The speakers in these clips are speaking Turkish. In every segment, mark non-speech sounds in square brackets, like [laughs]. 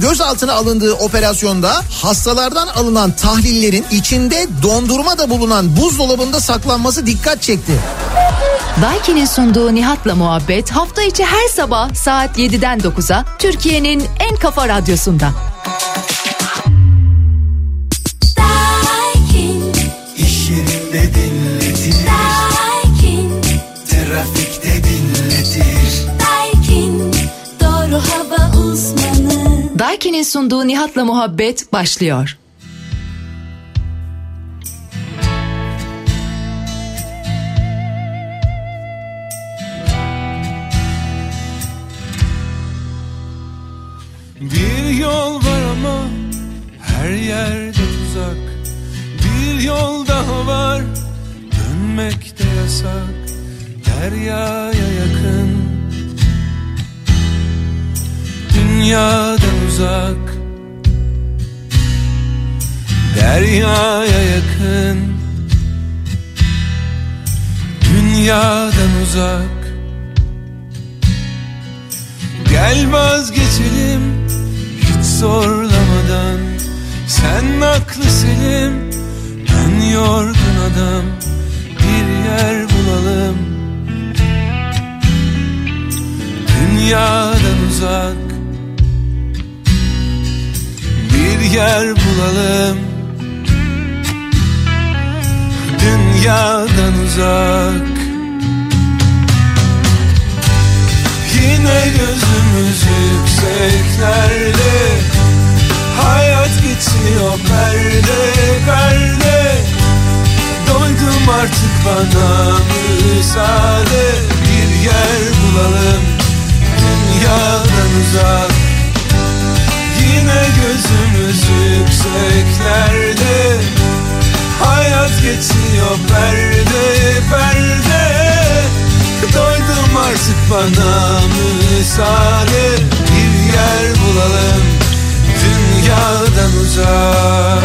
gözaltına alındığı operasyonda hastalardan alınan tahlillerin içinde dondurma da bulunan buzdolabında saklanması dikkat çekti. Daiki'nin sunduğu Nihat'la muhabbet hafta içi her sabah saat 7'den 9'a Türkiye'nin en kafa radyosunda. Daiki'nin sunduğu Nihat'la muhabbet başlıyor. Bir yol var ama her yerde tuzak. Bir yol daha var dönmek de yasak. Deryaya yakın Dünyadan uzak. Deryaya yakın. Dünyadan uzak. Gel vazgeçelim hiç zorlamadan. Sen aklı selim ben yorgun adam. Bir yer bulalım. Dünyadan uzak Bir yer bulalım. Dünyadan uzak. Yine gözümüz yükseklerde. Hayat geçiyor perde perde. Doydum artık bana müsaade. Bir yer bulalım. Dünyadan uzak Yine gözümüz yükseklerde Hayat geçiyor perde perde. Doydum artık bana müsaade. Bir yer bulalım dünyadan uzak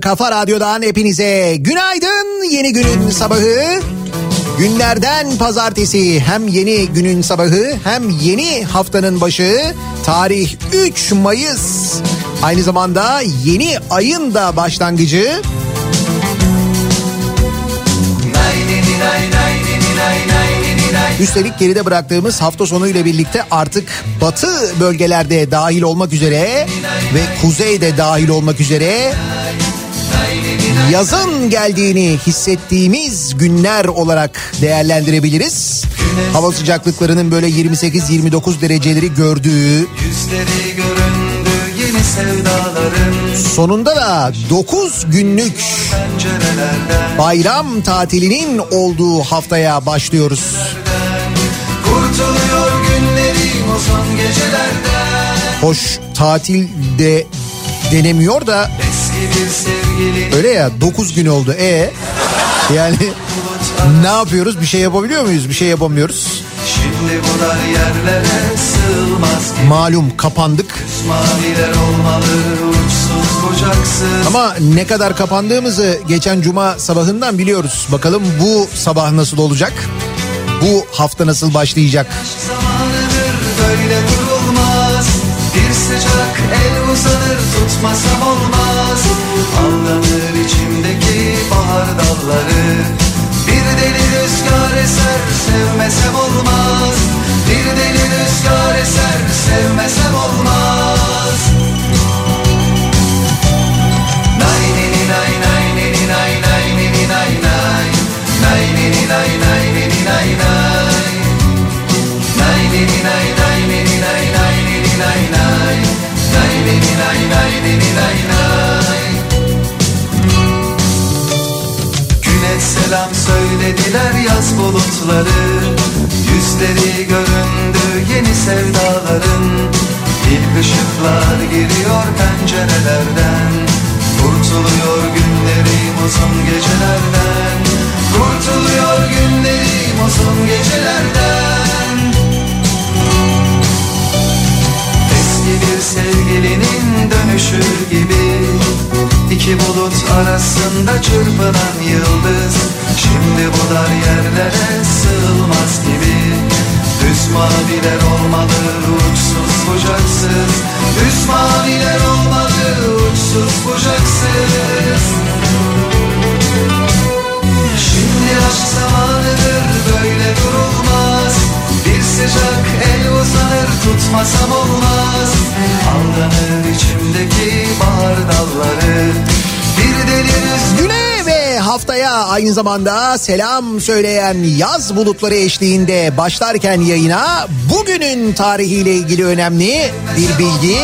Kafa Radyo'dan hepinize günaydın. Yeni günün sabahı. Günlerden pazartesi hem yeni günün sabahı hem yeni haftanın başı. Tarih 3 Mayıs. Aynı zamanda yeni ayın da başlangıcı. Üstelik geride bıraktığımız hafta sonu ile birlikte artık batı bölgelerde dahil olmak üzere ve kuzeyde dahil olmak üzere yazın geldiğini hissettiğimiz günler olarak değerlendirebiliriz. Hava sıcaklıklarının böyle 28-29 dereceleri gördüğü sonunda da 9 günlük bayram tatilinin olduğu haftaya başlıyoruz. Kurtuluyor günlerim son gecelerden Hoş tatilde denemiyor da öyle ya 9 gün oldu. E yani ne yapıyoruz? Bir şey yapabiliyor muyuz? Bir şey yapamıyoruz. Malum kapandık. Ama ne kadar kapandığımızı geçen cuma sabahından biliyoruz. Bakalım bu sabah nasıl olacak? Bu hafta nasıl başlayacak? Zamanıdır böyle durulmaz Bir sıcak el uzanır tutmasam olmaz dalları Bir deli rüzgar eser sevmesem olmaz Bir deli rüzgar eser sevmesem olmaz Nay nini nay nay nini nay nay nini nay nay Nay nini nay nay nini nay nay Nay nini nay nay nini nay nay nini nay nay Nay nini nay nay nini nay nay söylediler yaz bulutları. Yüzleri göründü yeni sevdaların. İlk ışıklar giriyor pencerelerden. Kurtuluyor günlerim uzun gecelerden. Kurtuluyor günlerim uzun gecelerden. Eski bir sevgilinin dönüşü gibi İki bulut arasında çırpınan yıldız. Şimdi bu dar yerlere sığılmaz gibi. Düz maviler olmalı uçsuz bucaksız. Düz maviler olmalı uçsuz bucaksız. Şimdi aşk zamanıdır böyle durulmaz sıcak el uzanır tutmasam olmaz Aldanır içimdeki bahar dalları Bir deli Güne ve haftaya aynı zamanda selam söyleyen yaz bulutları eşliğinde başlarken yayına bugünün tarihiyle ilgili önemli bir bilgi.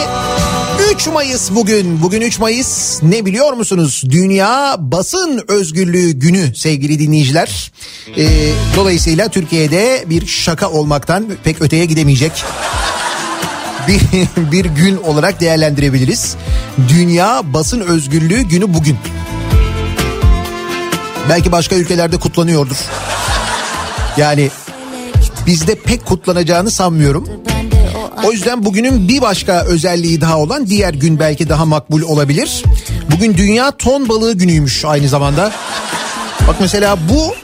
3 Mayıs bugün. Bugün 3 Mayıs ne biliyor musunuz? Dünya Basın Özgürlüğü Günü sevgili dinleyiciler. Ee, dolayısıyla Türkiye'de bir şaka olmaktan pek öteye gidemeyecek bir, [laughs] bir gün olarak değerlendirebiliriz. Dünya Basın Özgürlüğü Günü bugün. Belki başka ülkelerde kutlanıyordur. Yani bizde pek kutlanacağını sanmıyorum. O yüzden bugünün bir başka özelliği daha olan diğer gün belki daha makbul olabilir. Bugün Dünya Ton Balığı Günü'ymüş aynı zamanda. Bak mesela bu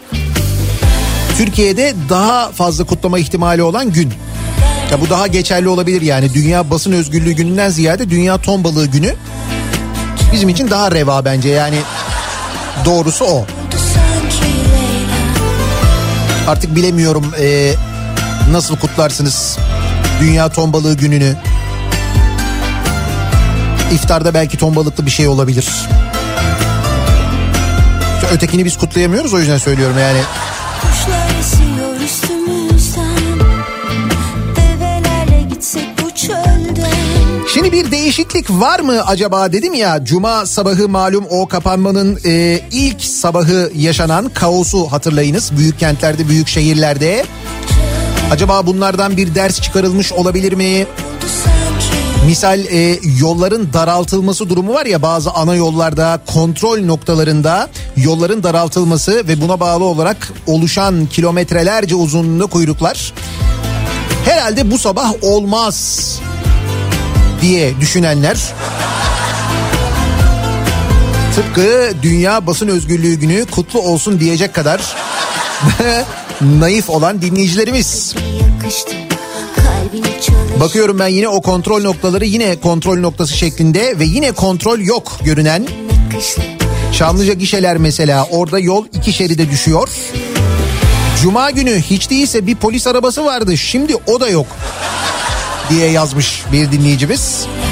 Türkiye'de daha fazla kutlama ihtimali olan gün. Ya bu daha geçerli olabilir yani Dünya Basın Özgürlüğü Günü'nden ziyade Dünya Ton Balığı Günü bizim için daha reva bence yani doğrusu o. Artık bilemiyorum e, nasıl kutlarsınız Dünya Ton Balığı Günü'nü. İftarda belki ton balıklı bir şey olabilir. İşte ötekini biz kutlayamıyoruz o yüzden söylüyorum yani. Şimdi bir değişiklik var mı acaba dedim ya cuma sabahı malum o kapanmanın e, ilk sabahı yaşanan kaosu hatırlayınız büyük kentlerde büyük şehirlerde. Acaba bunlardan bir ders çıkarılmış olabilir mi? Misal e, yolların daraltılması durumu var ya bazı ana yollarda kontrol noktalarında yolların daraltılması ve buna bağlı olarak oluşan kilometrelerce uzunluğunda kuyruklar. Herhalde bu sabah olmaz diye düşünenler Tıpkı Dünya Basın Özgürlüğü Günü kutlu olsun diyecek kadar [laughs] naif olan dinleyicilerimiz. Bakıyorum ben yine o kontrol noktaları yine kontrol noktası şeklinde ve yine kontrol yok görünen. Çamlıca gişeler mesela orada yol iki şeride düşüyor. Cuma günü hiç değilse bir polis arabası vardı şimdi o da yok diye yazmış bir dinleyicimiz. Derdine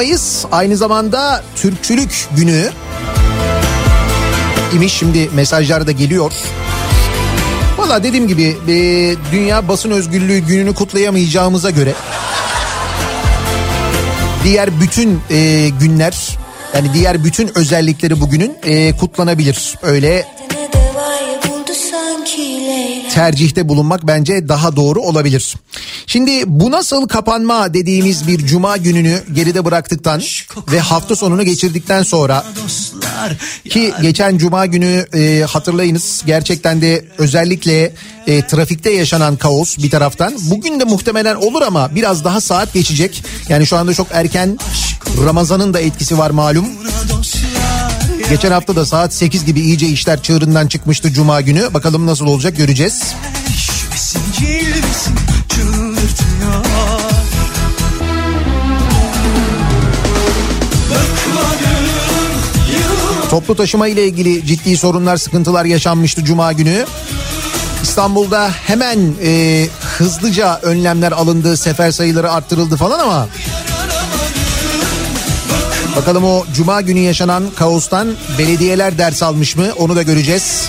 Mayıs aynı zamanda Türkçülük günü imiş şimdi mesajlar da geliyor. Valla dediğim gibi e, Dünya Basın Özgürlüğü gününü kutlayamayacağımıza göre diğer bütün e, günler yani diğer bütün özellikleri bugünün e, kutlanabilir. Öyle tercihte bulunmak bence daha doğru olabilir. Şimdi bu nasıl kapanma dediğimiz bir cuma gününü geride bıraktıktan ve hafta sonunu geçirdikten sonra ki geçen cuma günü e, hatırlayınız gerçekten de özellikle e, trafikte yaşanan kaos bir taraftan bugün de muhtemelen olur ama biraz daha saat geçecek. Yani şu anda çok erken Ramazan'ın da etkisi var malum. Geçen hafta da saat 8 gibi iyice işler çığırından çıkmıştı cuma günü. Bakalım nasıl olacak göreceğiz. Cilvesin çıldırtıyor Toplu taşıma ile ilgili ciddi sorunlar, sıkıntılar yaşanmıştı cuma günü. İstanbul'da hemen e, hızlıca önlemler alındı, sefer sayıları arttırıldı falan ama bakalım o cuma günü yaşanan kaostan belediyeler ders almış mı onu da göreceğiz.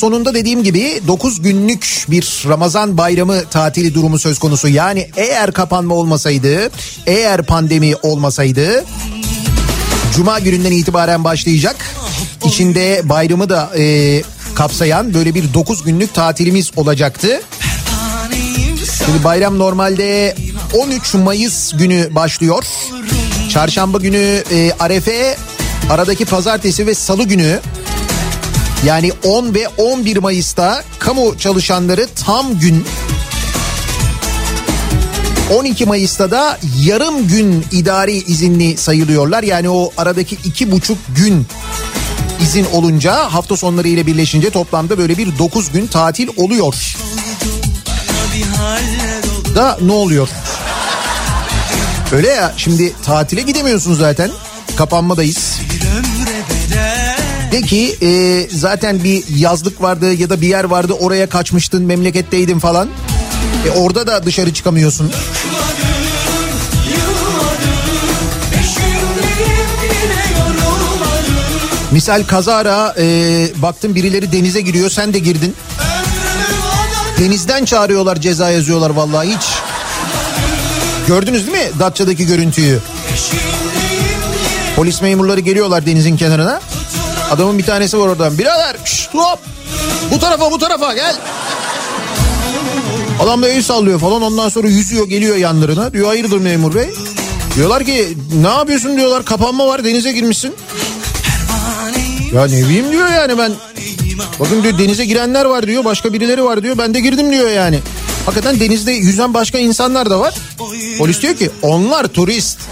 Sonunda dediğim gibi 9 günlük bir Ramazan bayramı tatili durumu söz konusu. Yani eğer kapanma olmasaydı, eğer pandemi olmasaydı Cuma gününden itibaren başlayacak. İçinde bayramı da e, kapsayan böyle bir 9 günlük tatilimiz olacaktı. Şimdi bayram normalde 13 Mayıs günü başlıyor. Çarşamba günü e, Arefe, aradaki pazartesi ve salı günü yani 10 ve 11 Mayıs'ta kamu çalışanları tam gün 12 Mayıs'ta da yarım gün idari izinli sayılıyorlar. Yani o aradaki iki buçuk gün izin olunca hafta sonları ile birleşince toplamda böyle bir 9 gün tatil oluyor. Da ne oluyor? Öyle ya şimdi tatile gidemiyorsun zaten. Kapanmadayız. De ki e, zaten bir yazlık vardı ya da bir yer vardı oraya kaçmıştın memleketteydin falan. E orada da dışarı çıkamıyorsun. Misal kazara e, baktın birileri denize giriyor sen de girdin. Denizden çağırıyorlar ceza yazıyorlar vallahi hiç. Gördünüz değil mi Datça'daki görüntüyü? Polis memurları geliyorlar denizin kenarına. Adamın bir tanesi var oradan. Birader şşt, hop bu tarafa bu tarafa gel. Adam da el sallıyor falan ondan sonra yüzüyor geliyor yanlarına. Diyor hayırdır memur bey? Diyorlar ki ne yapıyorsun diyorlar kapanma var denize girmişsin. Ya ne bileyim diyor yani ben. Bakın diyor denize girenler var diyor başka birileri var diyor ben de girdim diyor yani. Hakikaten denizde yüzen başka insanlar da var. Polis diyor ki onlar turist. [laughs]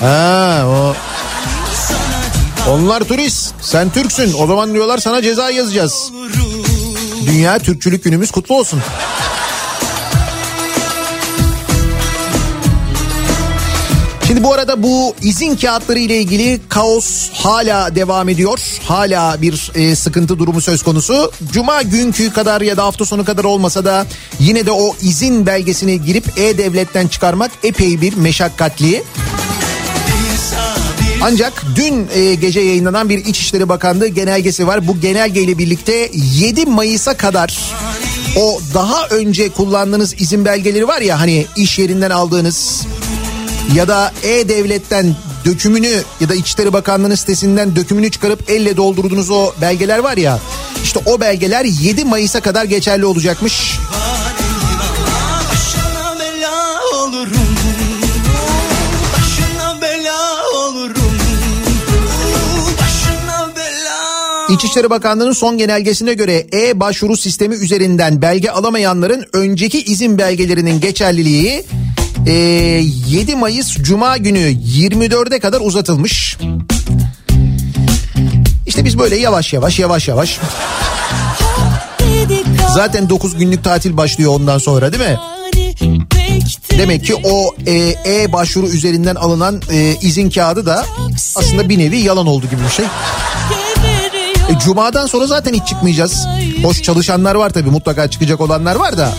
Ha o. Onlar turist. Sen Türksün. O zaman diyorlar sana ceza yazacağız. Dünya Türkçülük günümüz kutlu olsun. Şimdi bu arada bu izin kağıtları ile ilgili kaos hala devam ediyor. Hala bir e, sıkıntı durumu söz konusu. Cuma günkü kadar ya da hafta sonu kadar olmasa da yine de o izin belgesini girip E-Devlet'ten çıkarmak epey bir meşakkatli. Ancak dün e, gece yayınlanan bir İçişleri Bakanlığı genelgesi var. Bu genelgeyle birlikte 7 Mayıs'a kadar o daha önce kullandığınız izin belgeleri var ya hani iş yerinden aldığınız ya da E-Devlet'ten dökümünü ya da İçişleri Bakanlığı'nın sitesinden dökümünü çıkarıp elle doldurduğunuz o belgeler var ya işte o belgeler 7 Mayıs'a kadar geçerli olacakmış. Başına İçişleri Bakanlığı'nın son genelgesine göre e-başvuru sistemi üzerinden belge alamayanların önceki izin belgelerinin geçerliliği e, 7 Mayıs Cuma günü 24'e kadar uzatılmış. İşte biz böyle yavaş yavaş yavaş yavaş zaten 9 günlük tatil başlıyor ondan sonra değil mi? Demek ki o e, e-başvuru üzerinden alınan e, izin kağıdı da aslında bir nevi yalan oldu gibi bir şey. E, Cuma'dan sonra zaten hiç çıkmayacağız. Boş çalışanlar var tabii mutlaka çıkacak olanlar var da.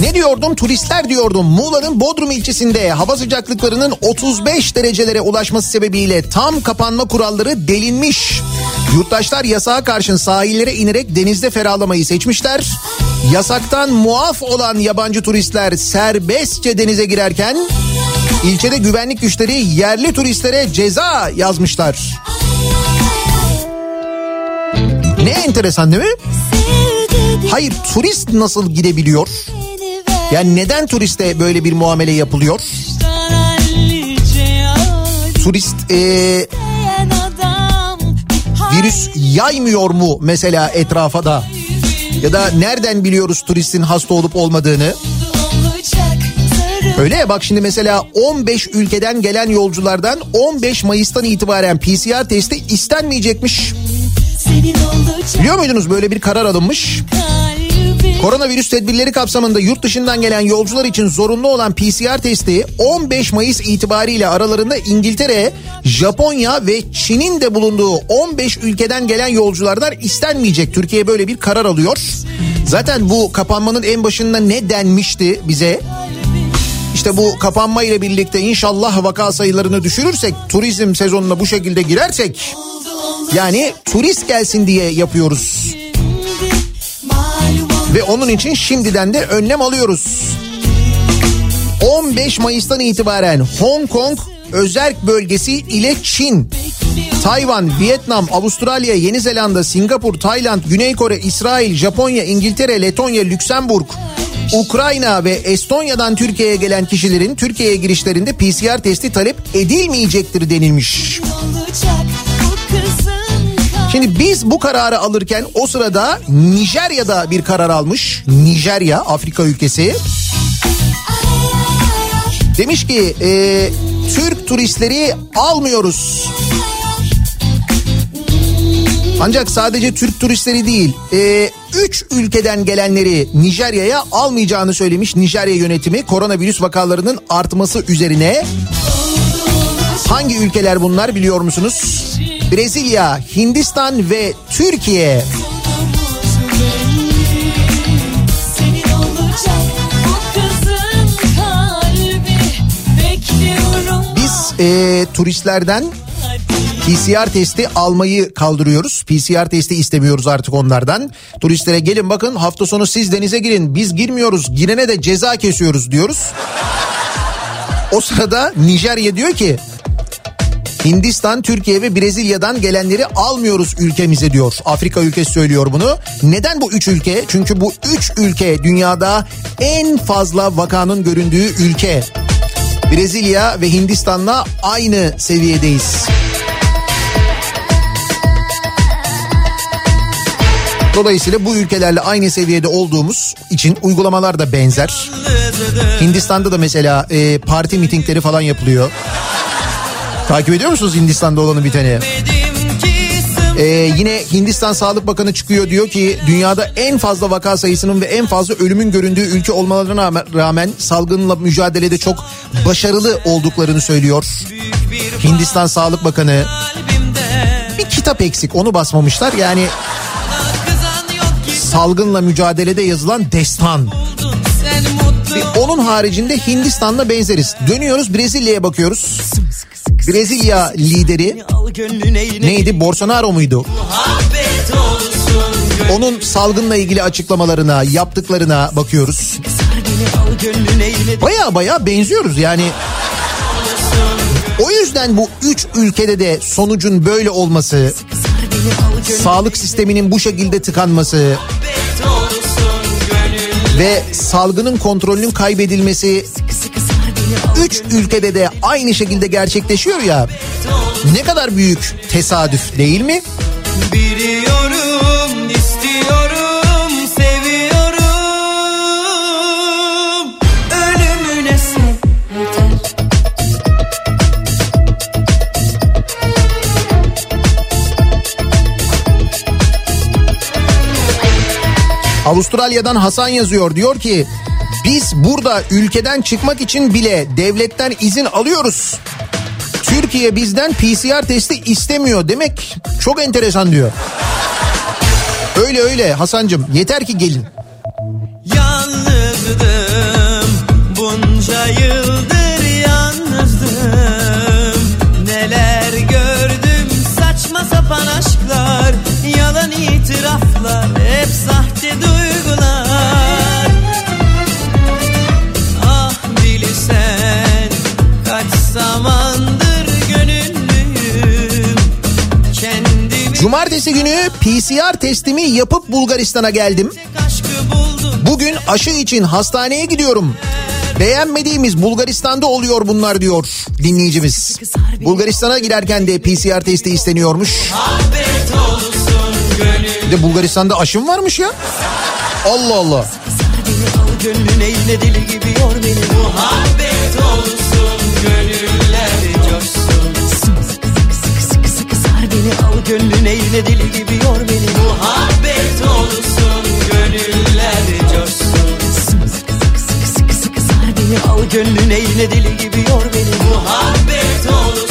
Ne diyordum turistler diyordum Muğla'nın Bodrum ilçesinde hava sıcaklıklarının 35 derecelere ulaşması sebebiyle tam kapanma kuralları delinmiş. Yurttaşlar yasağa karşın sahillere inerek denizde ferahlamayı seçmişler. Yasaktan muaf olan yabancı turistler serbestçe denize girerken ilçede güvenlik güçleri yerli turistlere ceza yazmışlar. Ne enteresan değil mi? Hayır turist nasıl gidebiliyor? Yani neden turiste böyle bir muamele yapılıyor? Turist e, virüs yaymıyor mu mesela etrafa da? Ya da nereden biliyoruz turistin hasta olup olmadığını? Öyle ya bak şimdi mesela 15 ülkeden gelen yolculardan 15 Mayıs'tan itibaren PCR testi istenmeyecekmiş. Biliyor muydunuz böyle bir karar alınmış? kalbim Koronavirüs tedbirleri kapsamında yurt dışından gelen yolcular için zorunlu olan PCR testi 15 Mayıs itibariyle aralarında İngiltere, Japonya ve Çin'in de bulunduğu 15 ülkeden gelen yolculardan istenmeyecek. Türkiye böyle bir karar alıyor. Zaten bu kapanmanın en başında ne denmişti bize? İşte bu kapanma ile birlikte inşallah vaka sayılarını düşürürsek, turizm sezonuna bu şekilde girersek yani turist gelsin diye yapıyoruz. Ve onun için şimdiden de önlem alıyoruz. 15 Mayıs'tan itibaren Hong Kong özerk bölgesi ile Çin, Tayvan, Vietnam, Avustralya, Yeni Zelanda, Singapur, Tayland, Güney Kore, İsrail, Japonya, İngiltere, Letonya, Lüksemburg, Ukrayna ve Estonya'dan Türkiye'ye gelen kişilerin Türkiye'ye girişlerinde PCR testi talep edilmeyecektir denilmiş. olacak Şimdi biz bu kararı alırken o sırada Nijerya'da bir karar almış. Nijerya Afrika ülkesi. Demiş ki e, Türk turistleri almıyoruz. Ancak sadece Türk turistleri değil, e, üç ülkeden gelenleri Nijerya'ya almayacağını söylemiş Nijerya yönetimi koronavirüs vakalarının artması üzerine. Hangi ülkeler bunlar biliyor musunuz? Brezilya, Hindistan ve Türkiye. Biz e, turistlerden PCR testi almayı kaldırıyoruz. PCR testi istemiyoruz artık onlardan. Turistlere gelin bakın hafta sonu siz denize girin. Biz girmiyoruz. Girene de ceza kesiyoruz diyoruz. O sırada Nijerya diyor ki Hindistan, Türkiye ve Brezilya'dan gelenleri almıyoruz ülkemize diyor. Afrika ülkesi söylüyor bunu. Neden bu üç ülke? Çünkü bu üç ülke dünyada en fazla vakanın göründüğü ülke. Brezilya ve Hindistan'la aynı seviyedeyiz. Dolayısıyla bu ülkelerle aynı seviyede olduğumuz için uygulamalar da benzer. Hindistan'da da mesela e, parti mitingleri falan yapılıyor. Takip ediyor musunuz Hindistan'da olanı biteni? Ee, yine Hindistan Sağlık Bakanı çıkıyor diyor ki dünyada en fazla vaka sayısının ve en fazla ölümün göründüğü ülke olmalarına rağmen- rağmen salgınla mücadelede çok başarılı olduklarını söylüyor. Hindistan Sağlık Bakanı bir kitap eksik onu basmamışlar yani salgınla mücadelede yazılan destan. Onun haricinde Hindistan'la benzeriz. Dönüyoruz Brezilya'ya bakıyoruz. Brezilya lideri neydi? Bolsonaro muydu? Onun salgınla ilgili açıklamalarına, yaptıklarına bakıyoruz. Baya baya benziyoruz yani. O yüzden bu üç ülkede de sonucun böyle olması, sağlık sisteminin bu şekilde tıkanması ve salgının kontrolünün kaybedilmesi üç ülkede de aynı şekilde gerçekleşiyor ya. Ne kadar büyük tesadüf değil mi? Biliyorum, Avustralya'dan Hasan yazıyor diyor ki biz burada ülkeden çıkmak için bile devletten izin alıyoruz. Türkiye bizden PCR testi istemiyor demek çok enteresan diyor. Öyle öyle Hasancım yeter ki gelin. Yalnızdım, bunca yıldır Cumartesi günü PCR testimi yapıp Bulgaristan'a geldim. Bugün aşı için hastaneye gidiyorum. Beğenmediğimiz Bulgaristan'da oluyor bunlar diyor dinleyicimiz. Bulgaristan'a giderken de PCR testi isteniyormuş. Bir de Bulgaristan'da aşım varmış ya. Allah Allah. Gönlüne yine deli gibi yor beni Muhabbet gönlüne yine deli gibi yor beni Muhabbet olsun gönüller coşsun Sıkı sıkı sıkı sıkı sıkı sar beni al gönlüne yine deli gibi yor beni Muhabbet olsun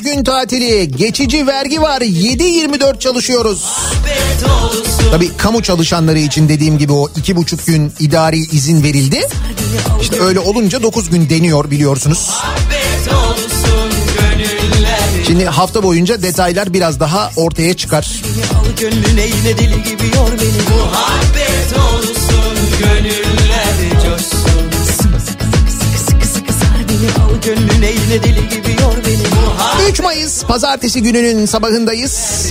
9 gün tatili, geçici vergi var, 7-24 çalışıyoruz. Tabii kamu çalışanları için dediğim gibi o iki buçuk gün idari izin verildi. İşte öyle olunca 9 gün deniyor biliyorsunuz. Şimdi hafta boyunca detaylar biraz daha ortaya çıkar. Gönlüne yine deli gibi yor beni Muhabbet olsun al gönlüne yine deli gibi yor beni Muhabbet 3 Mayıs pazartesi gününün sabahındayız.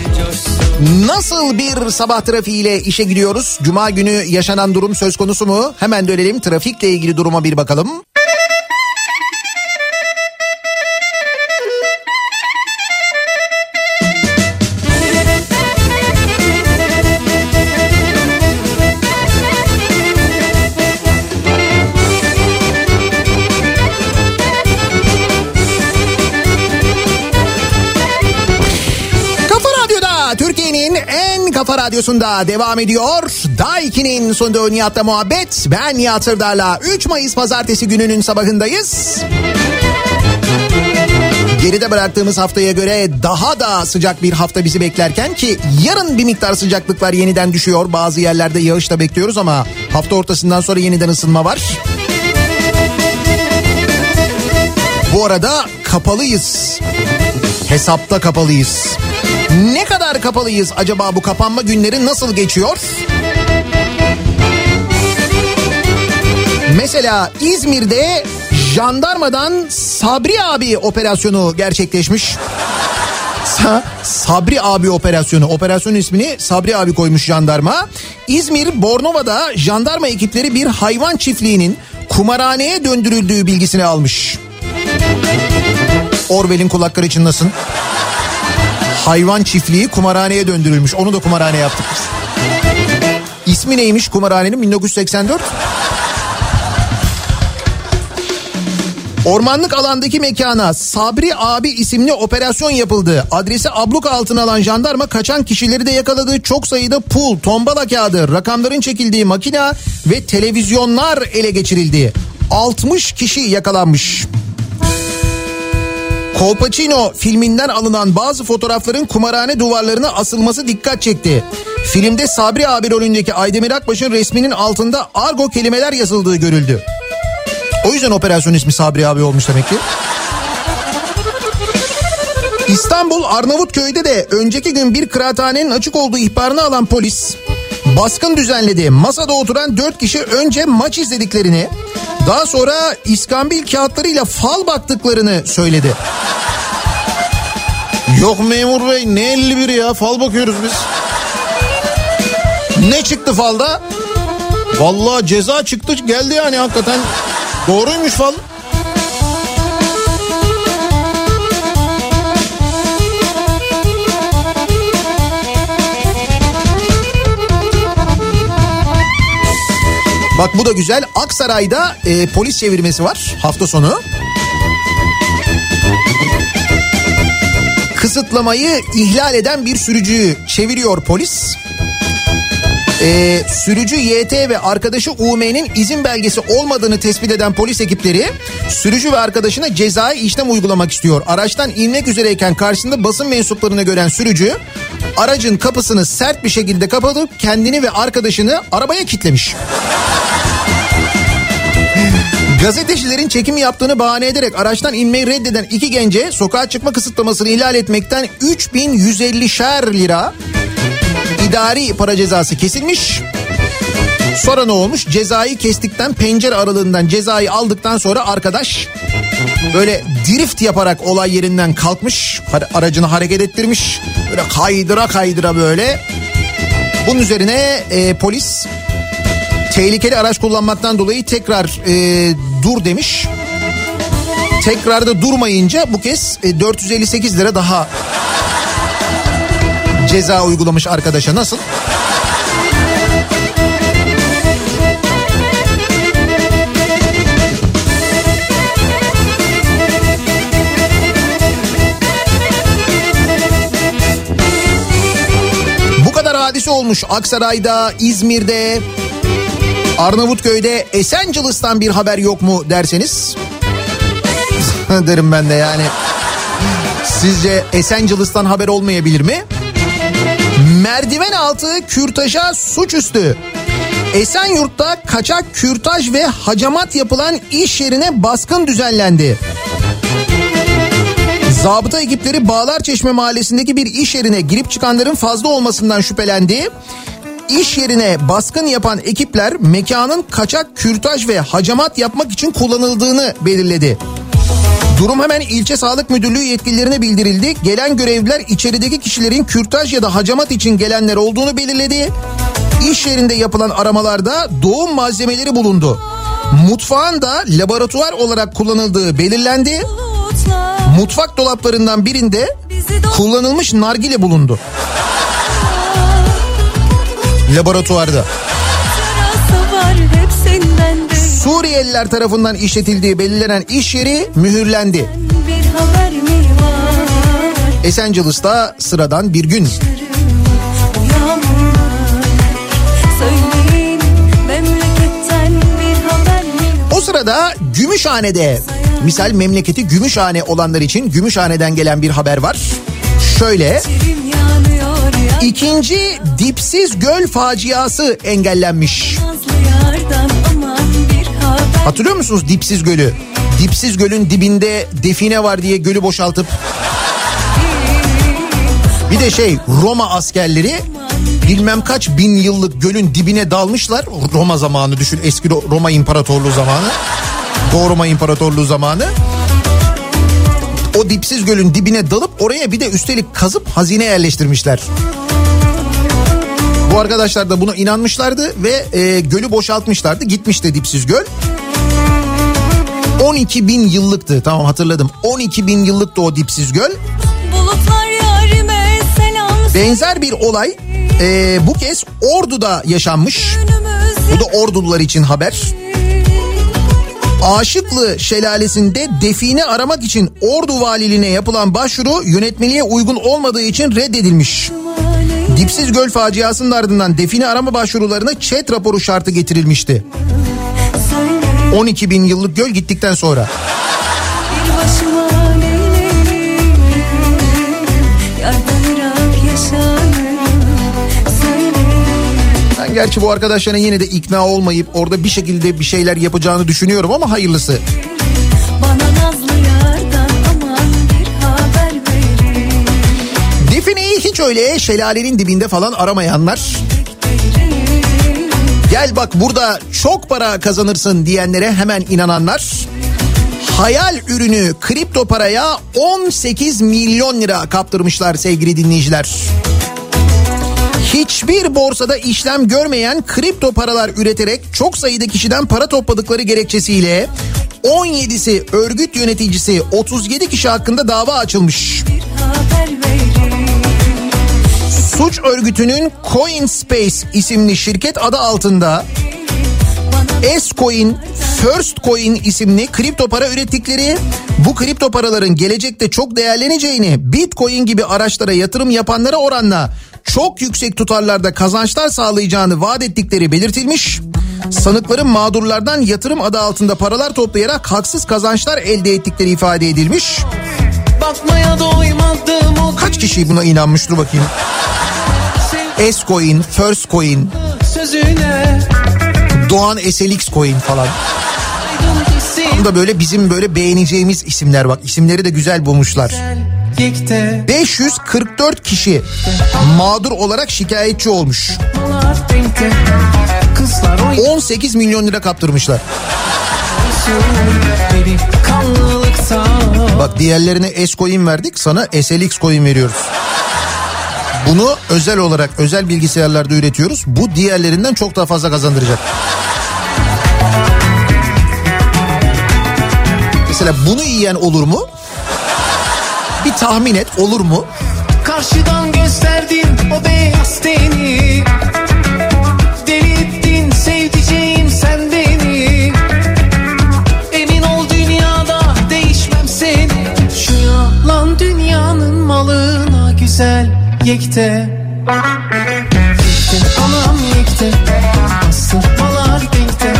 Nasıl bir sabah trafiğiyle işe gidiyoruz? Cuma günü yaşanan durum söz konusu mu? Hemen dönelim trafikle ilgili duruma bir bakalım. Radyosunda devam ediyor. Daiki'nin sunduğu Nihat'la muhabbet. Ben Nihat Sırdar'la 3 Mayıs pazartesi gününün sabahındayız. Geride bıraktığımız haftaya göre daha da sıcak bir hafta bizi beklerken ki yarın bir miktar sıcaklıklar yeniden düşüyor. Bazı yerlerde yağış da bekliyoruz ama hafta ortasından sonra yeniden ısınma var. Bu arada kapalıyız. Hesapta kapalıyız. Ne kadar kapalıyız acaba bu kapanma günleri nasıl geçiyor? Mesela İzmir'de jandarmadan Sabri abi operasyonu gerçekleşmiş. Sa- Sabri abi operasyonu. Operasyonun ismini Sabri abi koymuş jandarma. İzmir Bornova'da jandarma ekipleri bir hayvan çiftliğinin kumarhaneye döndürüldüğü bilgisini almış. Orwell'in kulakları çınlasın. Hayvan çiftliği kumarhaneye döndürülmüş. Onu da kumarhane yaptık biz. İsmi neymiş kumarhanenin 1984? Ormanlık alandaki mekana Sabri abi isimli operasyon yapıldı. Adresi abluka altına alan jandarma kaçan kişileri de yakaladı. Çok sayıda pul, tombala kağıdı, rakamların çekildiği makina ve televizyonlar ele geçirildi. 60 kişi yakalanmış. Colpacino filminden alınan bazı fotoğrafların kumarhane duvarlarına asılması dikkat çekti. Filmde Sabri abi rolündeki Aydemir Akbaş'ın resminin altında argo kelimeler yazıldığı görüldü. O yüzden operasyon ismi Sabri abi olmuş demek ki. İstanbul Arnavutköy'de de önceki gün bir kıraathanenin açık olduğu ihbarını alan polis baskın düzenledi. Masada oturan dört kişi önce maç izlediklerini daha sonra iskambil kağıtlarıyla fal baktıklarını söyledi. Yok memur bey ne 51 ya fal bakıyoruz biz. Ne çıktı falda? Vallahi ceza çıktı geldi yani hakikaten. Doğruymuş fal. Bak bu da güzel. Aksaray'da e, polis çevirmesi var hafta sonu. Kısıtlamayı ihlal eden bir sürücüyü çeviriyor polis. Ee, sürücü YT ve arkadaşı UM'nin izin belgesi olmadığını tespit eden polis ekipleri sürücü ve arkadaşına cezai işlem uygulamak istiyor. Araçtan inmek üzereyken karşısında basın mensuplarını gören sürücü aracın kapısını sert bir şekilde kapatıp kendini ve arkadaşını arabaya kilitlemiş. Gazetecilerin çekim yaptığını bahane ederek araçtan inmeyi reddeden iki gence sokağa çıkma kısıtlamasını ihlal etmekten 3150'şer lira idari para cezası kesilmiş. Sonra ne olmuş? Cezayı kestikten pencere aralığından cezayı aldıktan sonra arkadaş böyle drift yaparak olay yerinden kalkmış. Aracını hareket ettirmiş. Böyle kaydıra kaydıra böyle. Bunun üzerine e, polis tehlikeli araç kullanmaktan dolayı tekrar e, dur demiş. Tekrar da durmayınca bu kez e, 458 lira daha ceza uygulamış arkadaşa nasıl? Bu kadar hadise olmuş Aksaray'da, İzmir'de, Arnavutköy'de, Esencilis'ten bir haber yok mu derseniz [laughs] derim ben de yani. Sizce Esencilis'ten haber olmayabilir mi? Merdiven altı kürtaja suçüstü. Esenyurt'ta kaçak kürtaj ve hacamat yapılan iş yerine baskın düzenlendi. Zabıta ekipleri Bağlarçeşme mahallesindeki bir iş yerine girip çıkanların fazla olmasından şüphelendi. İş yerine baskın yapan ekipler mekanın kaçak kürtaj ve hacamat yapmak için kullanıldığını belirledi. Durum hemen ilçe sağlık müdürlüğü yetkililerine bildirildi. Gelen görevliler içerideki kişilerin kürtaj ya da hacamat için gelenler olduğunu belirledi. İş yerinde yapılan aramalarda doğum malzemeleri bulundu. Mutfağın da laboratuvar olarak kullanıldığı belirlendi. Mutfak dolaplarından birinde kullanılmış nargile bulundu. Laboratuvarda. Suriyeliler tarafından işletildiği belirlenen iş yeri mühürlendi. Esencilis'ta sıradan bir gün. O sırada Gümüşhane'de misal memleketi Gümüşhane olanlar için Gümüşhane'den gelen bir haber var. Şöyle ikinci dipsiz göl faciası engellenmiş. Hatırlıyor musunuz Dipsiz Gölü? Dipsiz Göl'ün dibinde define var diye gölü boşaltıp bir de şey Roma askerleri bilmem kaç bin yıllık gölün dibine dalmışlar. Roma zamanı düşün eski Roma İmparatorluğu zamanı. Doğu Roma İmparatorluğu zamanı. O dipsiz gölün dibine dalıp oraya bir de üstelik kazıp hazine yerleştirmişler. Bu arkadaşlar da buna inanmışlardı ve e, gölü boşaltmışlardı. Gitmişti dipsiz göl. 12 bin yıllıktı tamam hatırladım. 12 bin yıllıktı o dipsiz göl. Benzer bir olay e, bu kez Ordu'da yaşanmış. Bu da Ordulular için haber. Aşıklı şelalesinde define aramak için Ordu Valiliğine yapılan başvuru yönetmeliğe uygun olmadığı için reddedilmiş. Dipsiz Göl faciasının ardından define arama başvurularına ÇED raporu şartı getirilmişti. 12 bin yıllık göl gittikten sonra. Ben gerçi bu arkadaşların yine de ikna olmayıp orada bir şekilde bir şeyler yapacağını düşünüyorum ama hayırlısı. Bana nazlı yardan aman bir haber verin Defineyi hiç öyle şelalenin dibinde falan aramayanlar Gel bak burada çok para kazanırsın diyenlere hemen inananlar. Hayal ürünü kripto paraya 18 milyon lira kaptırmışlar sevgili dinleyiciler. Hiçbir borsada işlem görmeyen kripto paralar üreterek çok sayıda kişiden para topladıkları gerekçesiyle 17'si örgüt yöneticisi 37 kişi hakkında dava açılmış. haber verin Suç örgütünün CoinSpace isimli şirket adı altında S-Coin, First Coin isimli kripto para ürettikleri bu kripto paraların gelecekte çok değerleneceğini Bitcoin gibi araçlara yatırım yapanlara oranla çok yüksek tutarlarda kazançlar sağlayacağını vaat ettikleri belirtilmiş. Sanıkların mağdurlardan yatırım adı altında paralar toplayarak haksız kazançlar elde ettikleri ifade edilmiş. Bakmaya doymadım o Kaç kişi buna inanmış dur bakayım. S-Coin, First Coin, sözüne Doğan SLX Coin falan. Tam da böyle bizim böyle beğeneceğimiz isimler bak. İsimleri de güzel bulmuşlar. Yekte 544 kişi mağdur olarak şikayetçi olmuş. Dolar renkte Kızlar 18 milyon lira kaptırmışlar. Bak diğerlerine S coin verdik sana SLX coin veriyoruz. Bunu özel olarak özel bilgisayarlarda üretiyoruz. Bu diğerlerinden çok daha fazla kazandıracak. Mesela bunu yiyen olur mu? Bir tahmin et olur mu? Karşıdan gösterdin o beyaz teni güzel yekte Yekte anam yekte Asılmalar denkte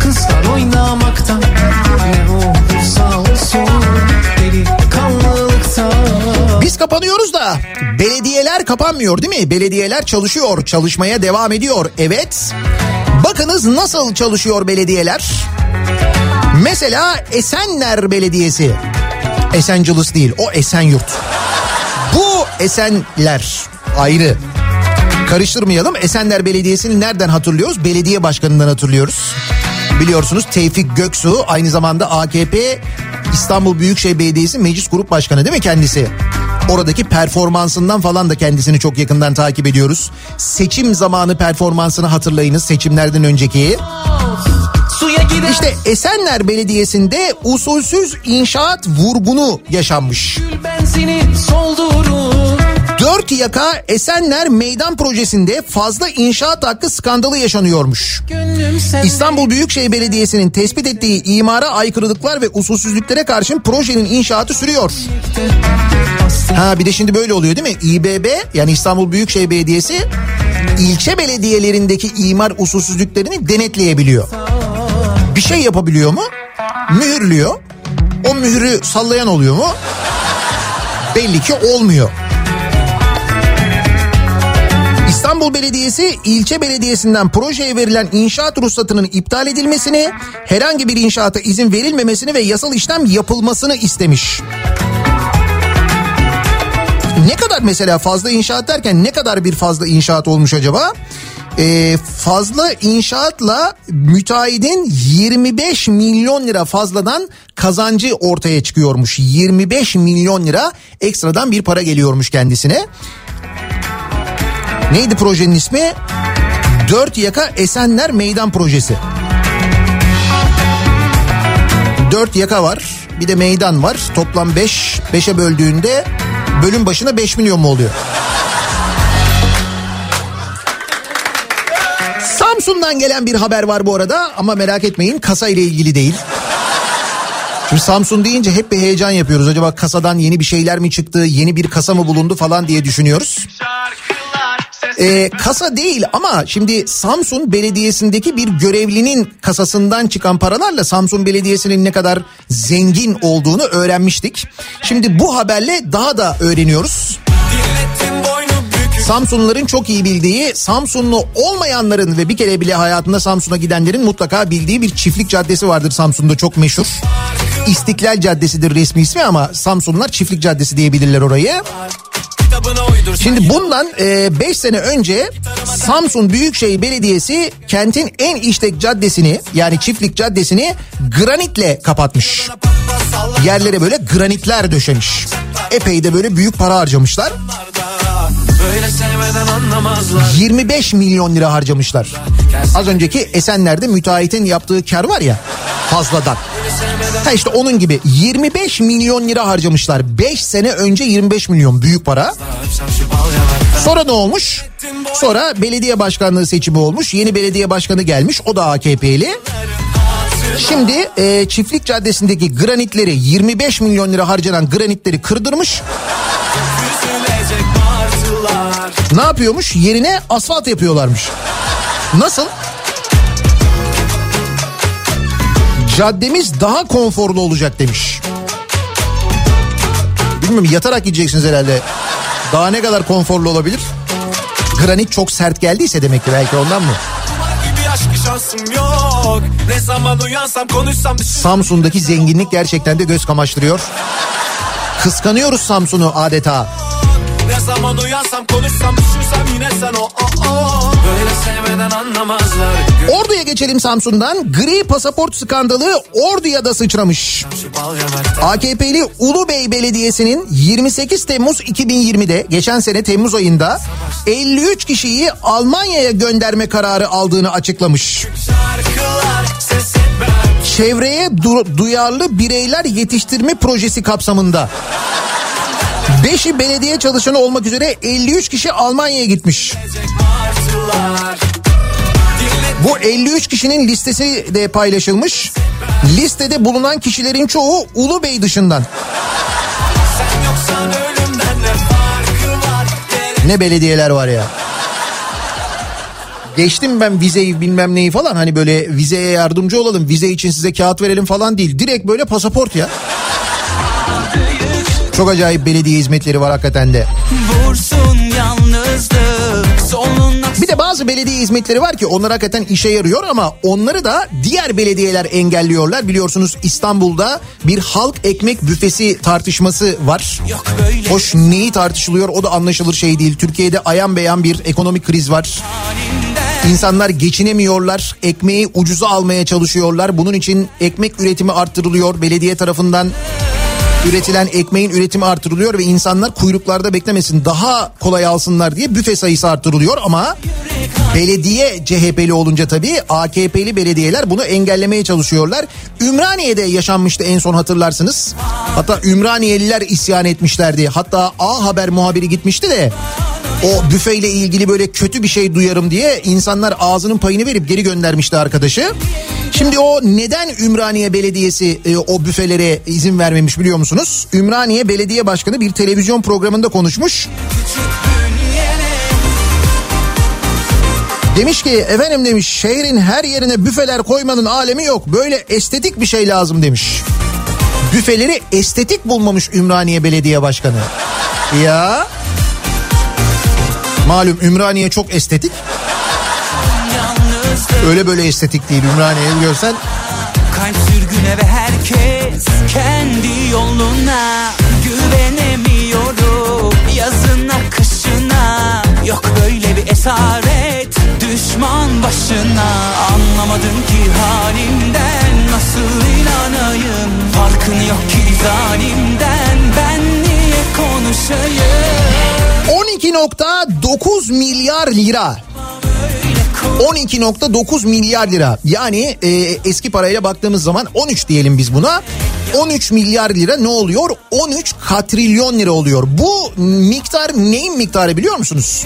Kızlar oynamaktan Ne olursa olsun Deli kanlılıkta Biz kapanıyoruz da belediyeler kapanmıyor değil mi? Belediyeler çalışıyor, çalışmaya devam ediyor. Evet. Bakınız nasıl çalışıyor belediyeler? Mesela Esenler Belediyesi. Esenciles değil, o Esenyurt. Bu Esenler ayrı. Karıştırmayalım. Esenler Belediyesi'ni nereden hatırlıyoruz? Belediye başkanından hatırlıyoruz. Biliyorsunuz Tevfik Göksu aynı zamanda AKP İstanbul Büyükşehir Belediyesi Meclis Grup Başkanı değil mi kendisi? Oradaki performansından falan da kendisini çok yakından takip ediyoruz. Seçim zamanı performansını hatırlayınız seçimlerden önceki. İşte Esenler Belediyesi'nde usulsüz inşaat vurgunu yaşanmış. benzini soldurun Dört yaka Esenler Meydan Projesi'nde fazla inşaat hakkı skandalı yaşanıyormuş. İstanbul Büyükşehir Belediyesi'nin tespit ettiği imara aykırılıklar ve usulsüzlüklere karşın projenin inşaatı sürüyor. Ha bir de şimdi böyle oluyor değil mi? İBB yani İstanbul Büyükşehir Belediyesi ilçe belediyelerindeki imar usulsüzlüklerini denetleyebiliyor. Bir şey yapabiliyor mu? Mühürlüyor. O mührü sallayan oluyor mu? Belli ki olmuyor. İstanbul Belediyesi ilçe belediyesinden projeye verilen inşaat ruhsatının iptal edilmesini, herhangi bir inşaata izin verilmemesini ve yasal işlem yapılmasını istemiş. Ne kadar mesela fazla inşaat derken ne kadar bir fazla inşaat olmuş acaba? Ee, fazla inşaatla müteahhidin 25 milyon lira fazladan kazancı ortaya çıkıyormuş. 25 milyon lira ekstradan bir para geliyormuş kendisine. Neydi projenin ismi? Dört Yaka Esenler Meydan Projesi. Dört yaka var. Bir de meydan var. Toplam 5. Beş, 5'e böldüğünde bölüm başına 5 milyon mu oluyor? Samsun'dan gelen bir haber var bu arada ama merak etmeyin kasa ile ilgili değil. Şimdi Samsun deyince hep bir heyecan yapıyoruz. Acaba kasadan yeni bir şeyler mi çıktı, yeni bir kasa mı bulundu falan diye düşünüyoruz. Ee, kasa değil ama şimdi Samsun Belediyesi'ndeki bir görevlinin kasasından çıkan paralarla Samsun Belediyesi'nin ne kadar zengin olduğunu öğrenmiştik. Şimdi bu haberle daha da öğreniyoruz. Samsunluların çok iyi bildiği, Samsunlu olmayanların ve bir kere bile hayatında Samsun'a gidenlerin mutlaka bildiği bir çiftlik caddesi vardır Samsun'da çok meşhur. İstiklal Caddesi'dir resmi ismi ama Samsunlular Çiftlik Caddesi diyebilirler orayı. Şimdi bundan 5 sene önce Samsun Büyükşehir Belediyesi kentin en işlek caddesini yani çiftlik caddesini granitle kapatmış. Yerlere böyle granitler döşemiş. Epey de böyle büyük para harcamışlar. Böyle sevmeden anlamazlar 25 milyon lira harcamışlar. Az önceki Esenler'de müteahhitin yaptığı kar var ya fazladan. Ha işte onun gibi 25 milyon lira harcamışlar. 5 sene önce 25 milyon büyük para. Sonra ne olmuş? Sonra belediye başkanlığı seçimi olmuş. Yeni belediye başkanı gelmiş. O da AKP'li. Şimdi e, Çiftlik Caddesi'ndeki granitleri 25 milyon lira harcanan granitleri kırdırmış. Ne yapıyormuş? Yerine asfalt yapıyorlarmış. Nasıl? Caddemiz daha konforlu olacak demiş. Bilmiyorum yatarak gideceksiniz herhalde. Daha ne kadar konforlu olabilir? Granit çok sert geldiyse demek ki belki ondan mı? uyansam düşün Samsun'daki zenginlik gerçekten de göz kamaştırıyor. Kıskanıyoruz Samsun'u adeta. Zaman uyansam konuşsam düşünsem yine sen o o o Böyle sevmeden anlamazlar Ordu'ya geçelim Samsun'dan. Gri pasaport skandalı Ordu'ya da sıçramış. AKP'li Ulubey Belediyesi'nin 28 Temmuz 2020'de geçen sene Temmuz ayında 53 kişiyi Almanya'ya gönderme kararı aldığını açıklamış. Çevreye du- duyarlı bireyler yetiştirme projesi kapsamında. Beşi belediye çalışanı olmak üzere 53 kişi Almanya'ya gitmiş. Bu 53 kişinin listesi de paylaşılmış. Listede bulunan kişilerin çoğu dışından. farkı var Gerek Ne belediyeler var ya. Geçtim ben vizeyi bilmem neyi falan hani böyle vizeye yardımcı olalım vize için size kağıt verelim falan değil. Direkt böyle pasaport ya. Çok acayip belediye hizmetleri var hakikaten de. Vursun yalnızlık soluna Bir de bazı belediye hizmetleri var ki onlar hakikaten işe yarıyor ama onları da diğer belediyeler engelliyorlar. Biliyorsunuz İstanbul'da bir halk ekmek büfesi tartışması var. yok böyle Hoş neyi tartışılıyor o da anlaşılır şey değil. Türkiye'de ayan beyan bir ekonomik kriz var. İnsanlar geçinemiyorlar. Ekmeği ucuza almaya çalışıyorlar. Bunun için ekmek üretimi arttırılıyor belediye tarafından. Üretilen ekmeğin üretimi artırılıyor ve insanlar kuyruklarda beklemesin daha kolay alsınlar diye büfe sayısı artırılıyor ama belediye CHP'li olunca tabii AKP'li belediyeler bunu engellemeye çalışıyorlar. Ümraniye'de yaşanmıştı en son hatırlarsınız. Hatta Ümraniyeliler isyan etmişlerdi. Hatta A Haber muhabiri gitmişti de o büfeyle ilgili böyle kötü bir şey duyarım diye insanlar ağzının payını verip geri göndermişti arkadaşı. Şimdi o neden Ümraniye Belediyesi e, o büfelere izin vermemiş biliyor musunuz? Ümraniye Belediye Başkanı bir televizyon programında konuşmuş. Demiş ki efendim demiş şehrin her yerine büfeler koymanın alemi yok. Böyle estetik bir şey lazım demiş. Büfeleri estetik bulmamış Ümraniye Belediye Başkanı. Ya malum Ümraniye çok estetik. Öyle böyle estetik değil Ümraniye'yi görsen. Kalp sürgüne ve herkes kendi yoluna Güvenemiyorum yazına kışına Yok böyle bir esaret düşman başına Anlamadım ki halimden nasıl inanayım Farkın yok ki zalimden ben 12.9 milyar lira. 12.9 milyar lira. Yani e, eski parayla baktığımız zaman 13 diyelim biz buna. 13 milyar lira ne oluyor? 13 katrilyon lira oluyor. Bu miktar neyin miktarı biliyor musunuz?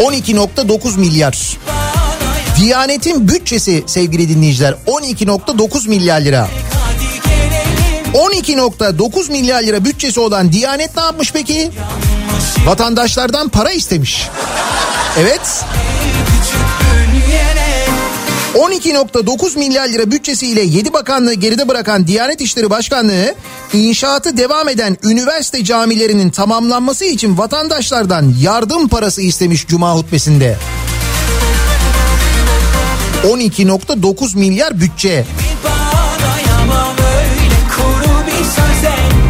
12.9 milyar. Diyanet'in bütçesi sevgili dinleyiciler 12.9 milyar lira. 12.9 milyar lira bütçesi olan Diyanet ne yapmış peki? Vatandaşlardan para istemiş. Evet. 12.9 milyar lira bütçesiyle 7 bakanlığı geride bırakan Diyanet İşleri Başkanlığı inşaatı devam eden üniversite camilerinin tamamlanması için vatandaşlardan yardım parası istemiş Cuma hutbesinde. 12.9 milyar bütçe.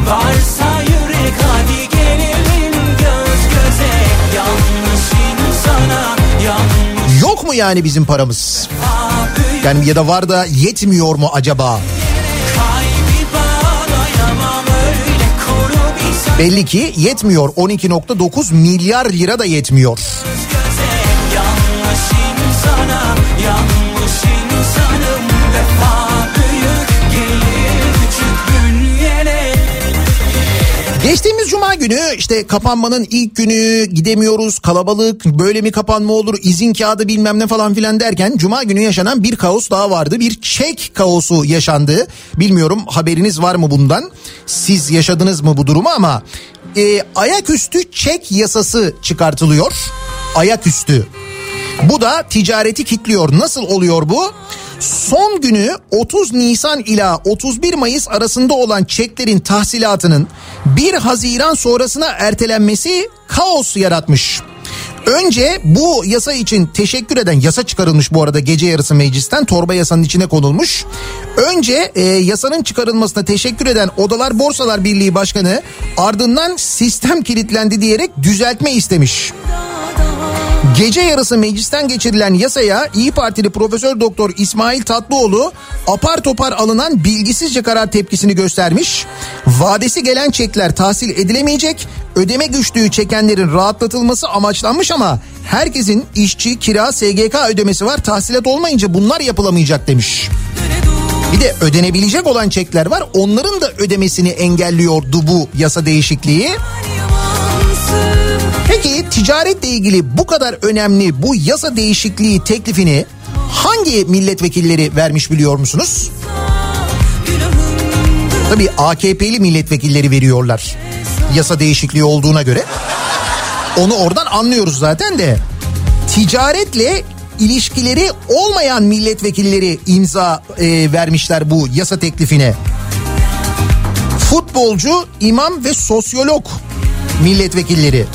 Varsa yürek hadi gelelim göz göze Yanlış insana yanlış Yok mu yani bizim paramız? Yani ya da var da yetmiyor mu acaba? Belli ki yetmiyor. 12.9 milyar lira da yetmiyor. göze Yanlış insana yanlış Geçtiğimiz cuma günü işte kapanmanın ilk günü gidemiyoruz kalabalık böyle mi kapanma olur izin kağıdı bilmem ne falan filan derken cuma günü yaşanan bir kaos daha vardı. Bir çek kaosu yaşandı. Bilmiyorum haberiniz var mı bundan? Siz yaşadınız mı bu durumu ama e, ayaküstü çek yasası çıkartılıyor. Ayaküstü. Bu da ticareti kitliyor. Nasıl oluyor bu? Son günü 30 Nisan ila 31 Mayıs arasında olan çeklerin tahsilatının 1 Haziran sonrasına ertelenmesi kaos yaratmış. Önce bu yasa için teşekkür eden yasa çıkarılmış bu arada gece yarısı meclisten torba yasanın içine konulmuş. Önce e, yasanın çıkarılmasına teşekkür eden Odalar Borsalar Birliği Başkanı ardından sistem kilitlendi diyerek düzeltme istemiş. Gece yarısı meclisten geçirilen yasaya İyi Partili Profesör Doktor İsmail Tatlıoğlu apar topar alınan bilgisizce karar tepkisini göstermiş. Vadesi gelen çekler tahsil edilemeyecek, ödeme güçlüğü çekenlerin rahatlatılması amaçlanmış ama herkesin işçi, kira, SGK ödemesi var. Tahsilat olmayınca bunlar yapılamayacak demiş. Bir de ödenebilecek olan çekler var. Onların da ödemesini engelliyordu bu yasa değişikliği. Peki ticaretle ilgili bu kadar önemli bu yasa değişikliği teklifini hangi milletvekilleri vermiş biliyor musunuz? Tabii AKP'li milletvekilleri veriyorlar. Yasa değişikliği olduğuna göre. Onu oradan anlıyoruz zaten de. Ticaretle ilişkileri olmayan milletvekilleri imza e, vermişler bu yasa teklifine. Futbolcu, imam ve sosyolog milletvekilleri.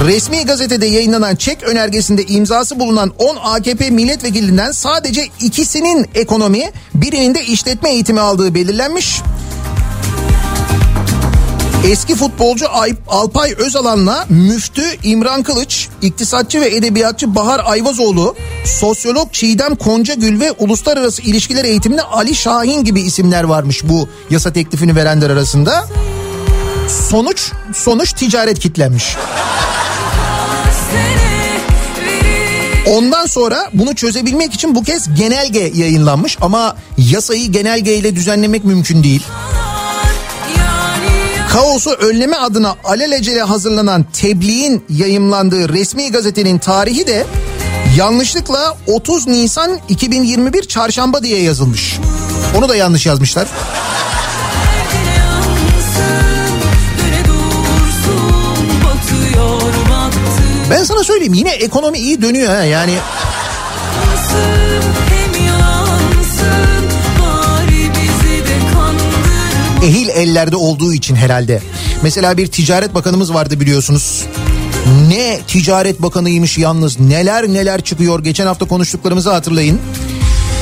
Resmi gazetede yayınlanan çek önergesinde imzası bulunan 10 AKP milletvekilinden sadece ikisinin ekonomi, birinin de işletme eğitimi aldığı belirlenmiş. Eski futbolcu Ay- Alpay Özalan'la müftü İmran Kılıç, iktisatçı ve edebiyatçı Bahar Ayvazoğlu, sosyolog Çiğdem Koncagül ve uluslararası ilişkiler eğitiminde Ali Şahin gibi isimler varmış bu yasa teklifini verenler arasında. Sonuç sonuç ticaret kitlenmiş. Ondan sonra bunu çözebilmek için bu kez genelge yayınlanmış ama yasayı genelgeyle düzenlemek mümkün değil. Kaosu önleme adına alelacele hazırlanan tebliğin yayımlandığı resmi gazetenin tarihi de yanlışlıkla 30 Nisan 2021 çarşamba diye yazılmış. Onu da yanlış yazmışlar. Ben sana söyleyeyim yine ekonomi iyi dönüyor ha yani. ehil ellerde olduğu için herhalde. Mesela bir ticaret bakanımız vardı biliyorsunuz. Ne ticaret bakanıymış yalnız neler neler çıkıyor geçen hafta konuştuklarımızı hatırlayın.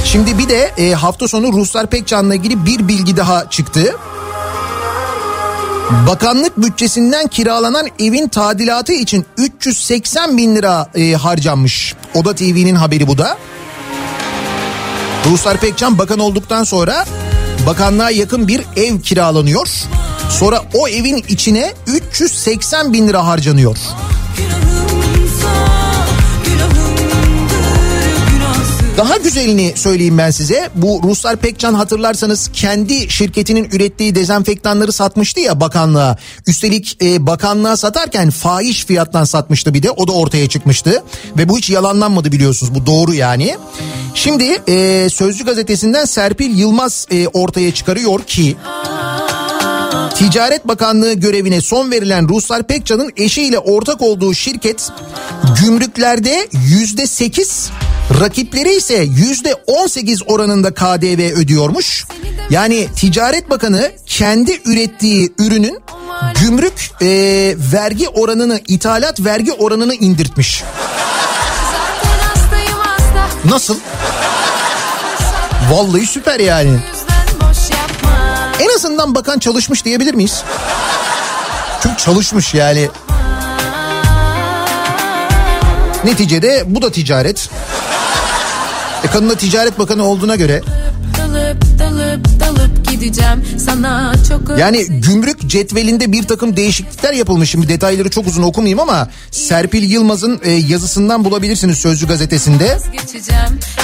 Şimdi bir de e, hafta sonu Ruslar Pekcan'la ilgili bir bilgi daha çıktı. Bakanlık bütçesinden kiralanan evin tadilatı için 380 bin lira e, harcanmış. Oda TV'nin haberi bu da. Ruslar Pekcan bakan olduktan sonra bakanlığa yakın bir ev kiralanıyor. Sonra o evin içine 380 bin lira harcanıyor. Daha güzelini söyleyeyim ben size. Bu Ruslar Pekcan hatırlarsanız kendi şirketinin ürettiği dezenfektanları satmıştı ya bakanlığa. Üstelik e, bakanlığa satarken fahiş fiyattan satmıştı bir de. O da ortaya çıkmıştı. Ve bu hiç yalanlanmadı biliyorsunuz. Bu doğru yani. Şimdi e, Sözcü gazetesinden Serpil Yılmaz e, ortaya çıkarıyor ki... Ticaret Bakanlığı görevine son verilen Ruslar Pekcan'ın eşiyle ortak olduğu şirket gümrüklerde yüzde sekiz rakipleri ise yüzde on sekiz oranında KDV ödüyormuş. Yani Ticaret Bakanı kendi ürettiği ürünün gümrük e, vergi oranını ithalat vergi oranını indirtmiş. Nasıl? Vallahi süper yani. En azından bakan çalışmış diyebilir miyiz? Çünkü çalışmış yani. Neticede bu da ticaret. Kadın ticaret bakanı olduğuna göre Dalıp dalıp dalıp gideceğim Sana çok yani gümrük cetvelinde bir takım değişiklikler yapılmış. Şimdi detayları çok uzun okumayayım ama Serpil Yılmaz'ın e, yazısından bulabilirsiniz Sözcü gazetesinde.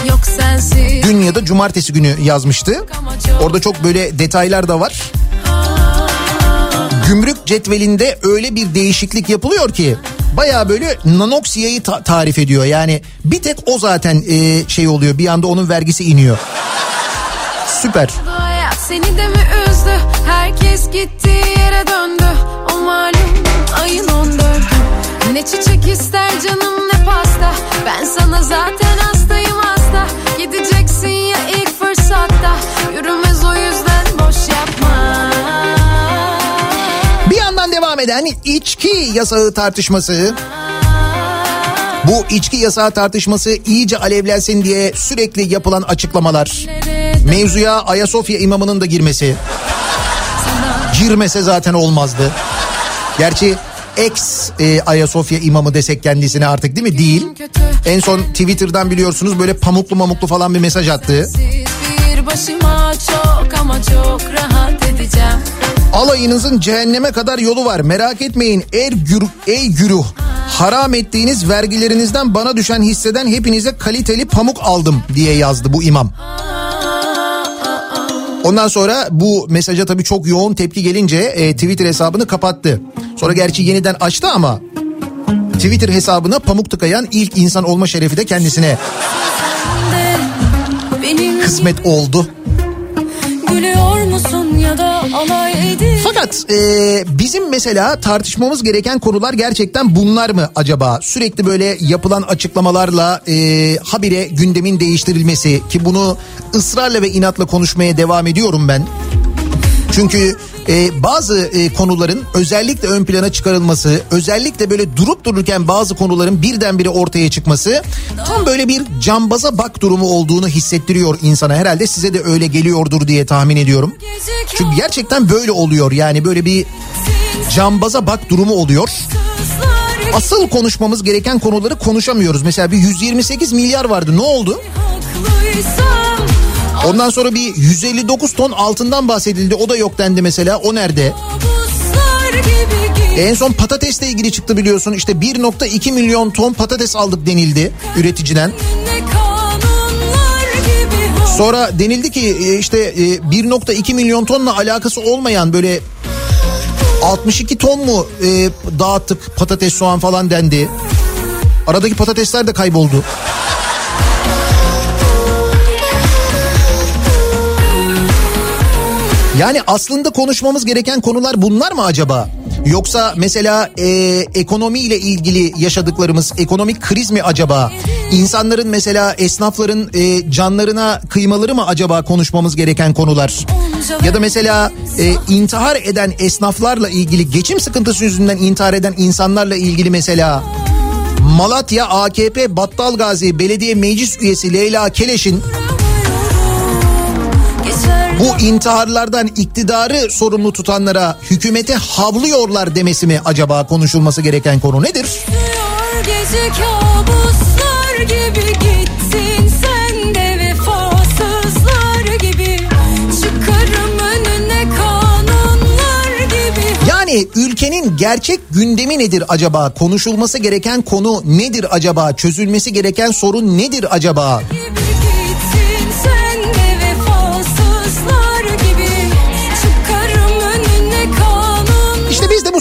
Yok Dün ya da cumartesi günü yazmıştı. Orada çok böyle detaylar da var. Gümrük cetvelinde öyle bir değişiklik yapılıyor ki baya böyle nanoksiyayı ta- tarif ediyor. Yani bir tek o zaten e, şey oluyor. Bir anda onun vergisi iniyor. Süper. Seni de mi üzdü? Herkes gittiği yere döndü. O malum ayın on dördü. Ne çiçek ister canım ne pasta. Ben sana zaten hastayım hasta. Gideceksin ya ilk fırsatta. Yürümez o yüzden boş yapma eden içki yasağı tartışması. Bu içki yasağı tartışması iyice alevlensin diye sürekli yapılan açıklamalar. Mevzuya Ayasofya imamının da girmesi. Girmese zaten olmazdı. Gerçi ex e, Ayasofya imamı desek kendisine artık değil mi? Değil. En son Twitter'dan biliyorsunuz böyle pamuklu mamuklu falan bir mesaj attı. Bir başıma çok ama çok rahat edeceğim Alayınızın cehenneme kadar yolu var. Merak etmeyin. Er gür, ey güruh. Haram ettiğiniz vergilerinizden bana düşen hisseden hepinize kaliteli pamuk aldım diye yazdı bu imam. Ondan sonra bu mesaja tabii çok yoğun tepki gelince e, Twitter hesabını kapattı. Sonra gerçi yeniden açtı ama Twitter hesabına pamuk tıkayan ilk insan olma şerefi de kendisine kısmet oldu. gülüyor musun ya da Fakat e, bizim mesela tartışmamız gereken konular gerçekten bunlar mı acaba? Sürekli böyle yapılan açıklamalarla e, habire gündemin değiştirilmesi ki bunu ısrarla ve inatla konuşmaya devam ediyorum ben. Çünkü e, bazı e, konuların özellikle ön plana çıkarılması, özellikle böyle durup dururken bazı konuların birdenbire ortaya çıkması tam böyle bir cambaza bak durumu olduğunu hissettiriyor insana. Herhalde size de öyle geliyordur diye tahmin ediyorum. Çünkü gerçekten böyle oluyor yani böyle bir cambaza bak durumu oluyor. Asıl konuşmamız gereken konuları konuşamıyoruz. Mesela bir 128 milyar vardı ne oldu? Ondan sonra bir 159 ton altından bahsedildi o da yok dendi mesela o nerede? En son patatesle ilgili çıktı biliyorsun işte 1.2 milyon ton patates aldık denildi üreticiden. Sonra denildi ki e, işte e, 1.2 milyon tonla alakası olmayan böyle 62 ton mu e, dağıttık patates soğan falan dendi. Aradaki patatesler de kayboldu. Yani aslında konuşmamız gereken konular bunlar mı acaba? Yoksa mesela e, ekonomiyle ilgili yaşadıklarımız ekonomik kriz mi acaba? İnsanların mesela esnafların e, canlarına kıymaları mı acaba konuşmamız gereken konular? Ya da mesela e, intihar eden esnaflarla ilgili geçim sıkıntısı yüzünden intihar eden insanlarla ilgili mesela Malatya AKP Battalgazi Belediye Meclis Üyesi Leyla Keleş'in bu intiharlardan iktidarı sorumlu tutanlara hükümete havlıyorlar demesi mi acaba konuşulması gereken konu nedir? Gece kabuslar gibi gittin sen de vefasızlar gibi Çıkarım önüne kanunlar gibi Yani ülkenin gerçek gündemi nedir acaba? Konuşulması gereken konu nedir acaba? Çözülmesi gereken sorun nedir acaba? gibi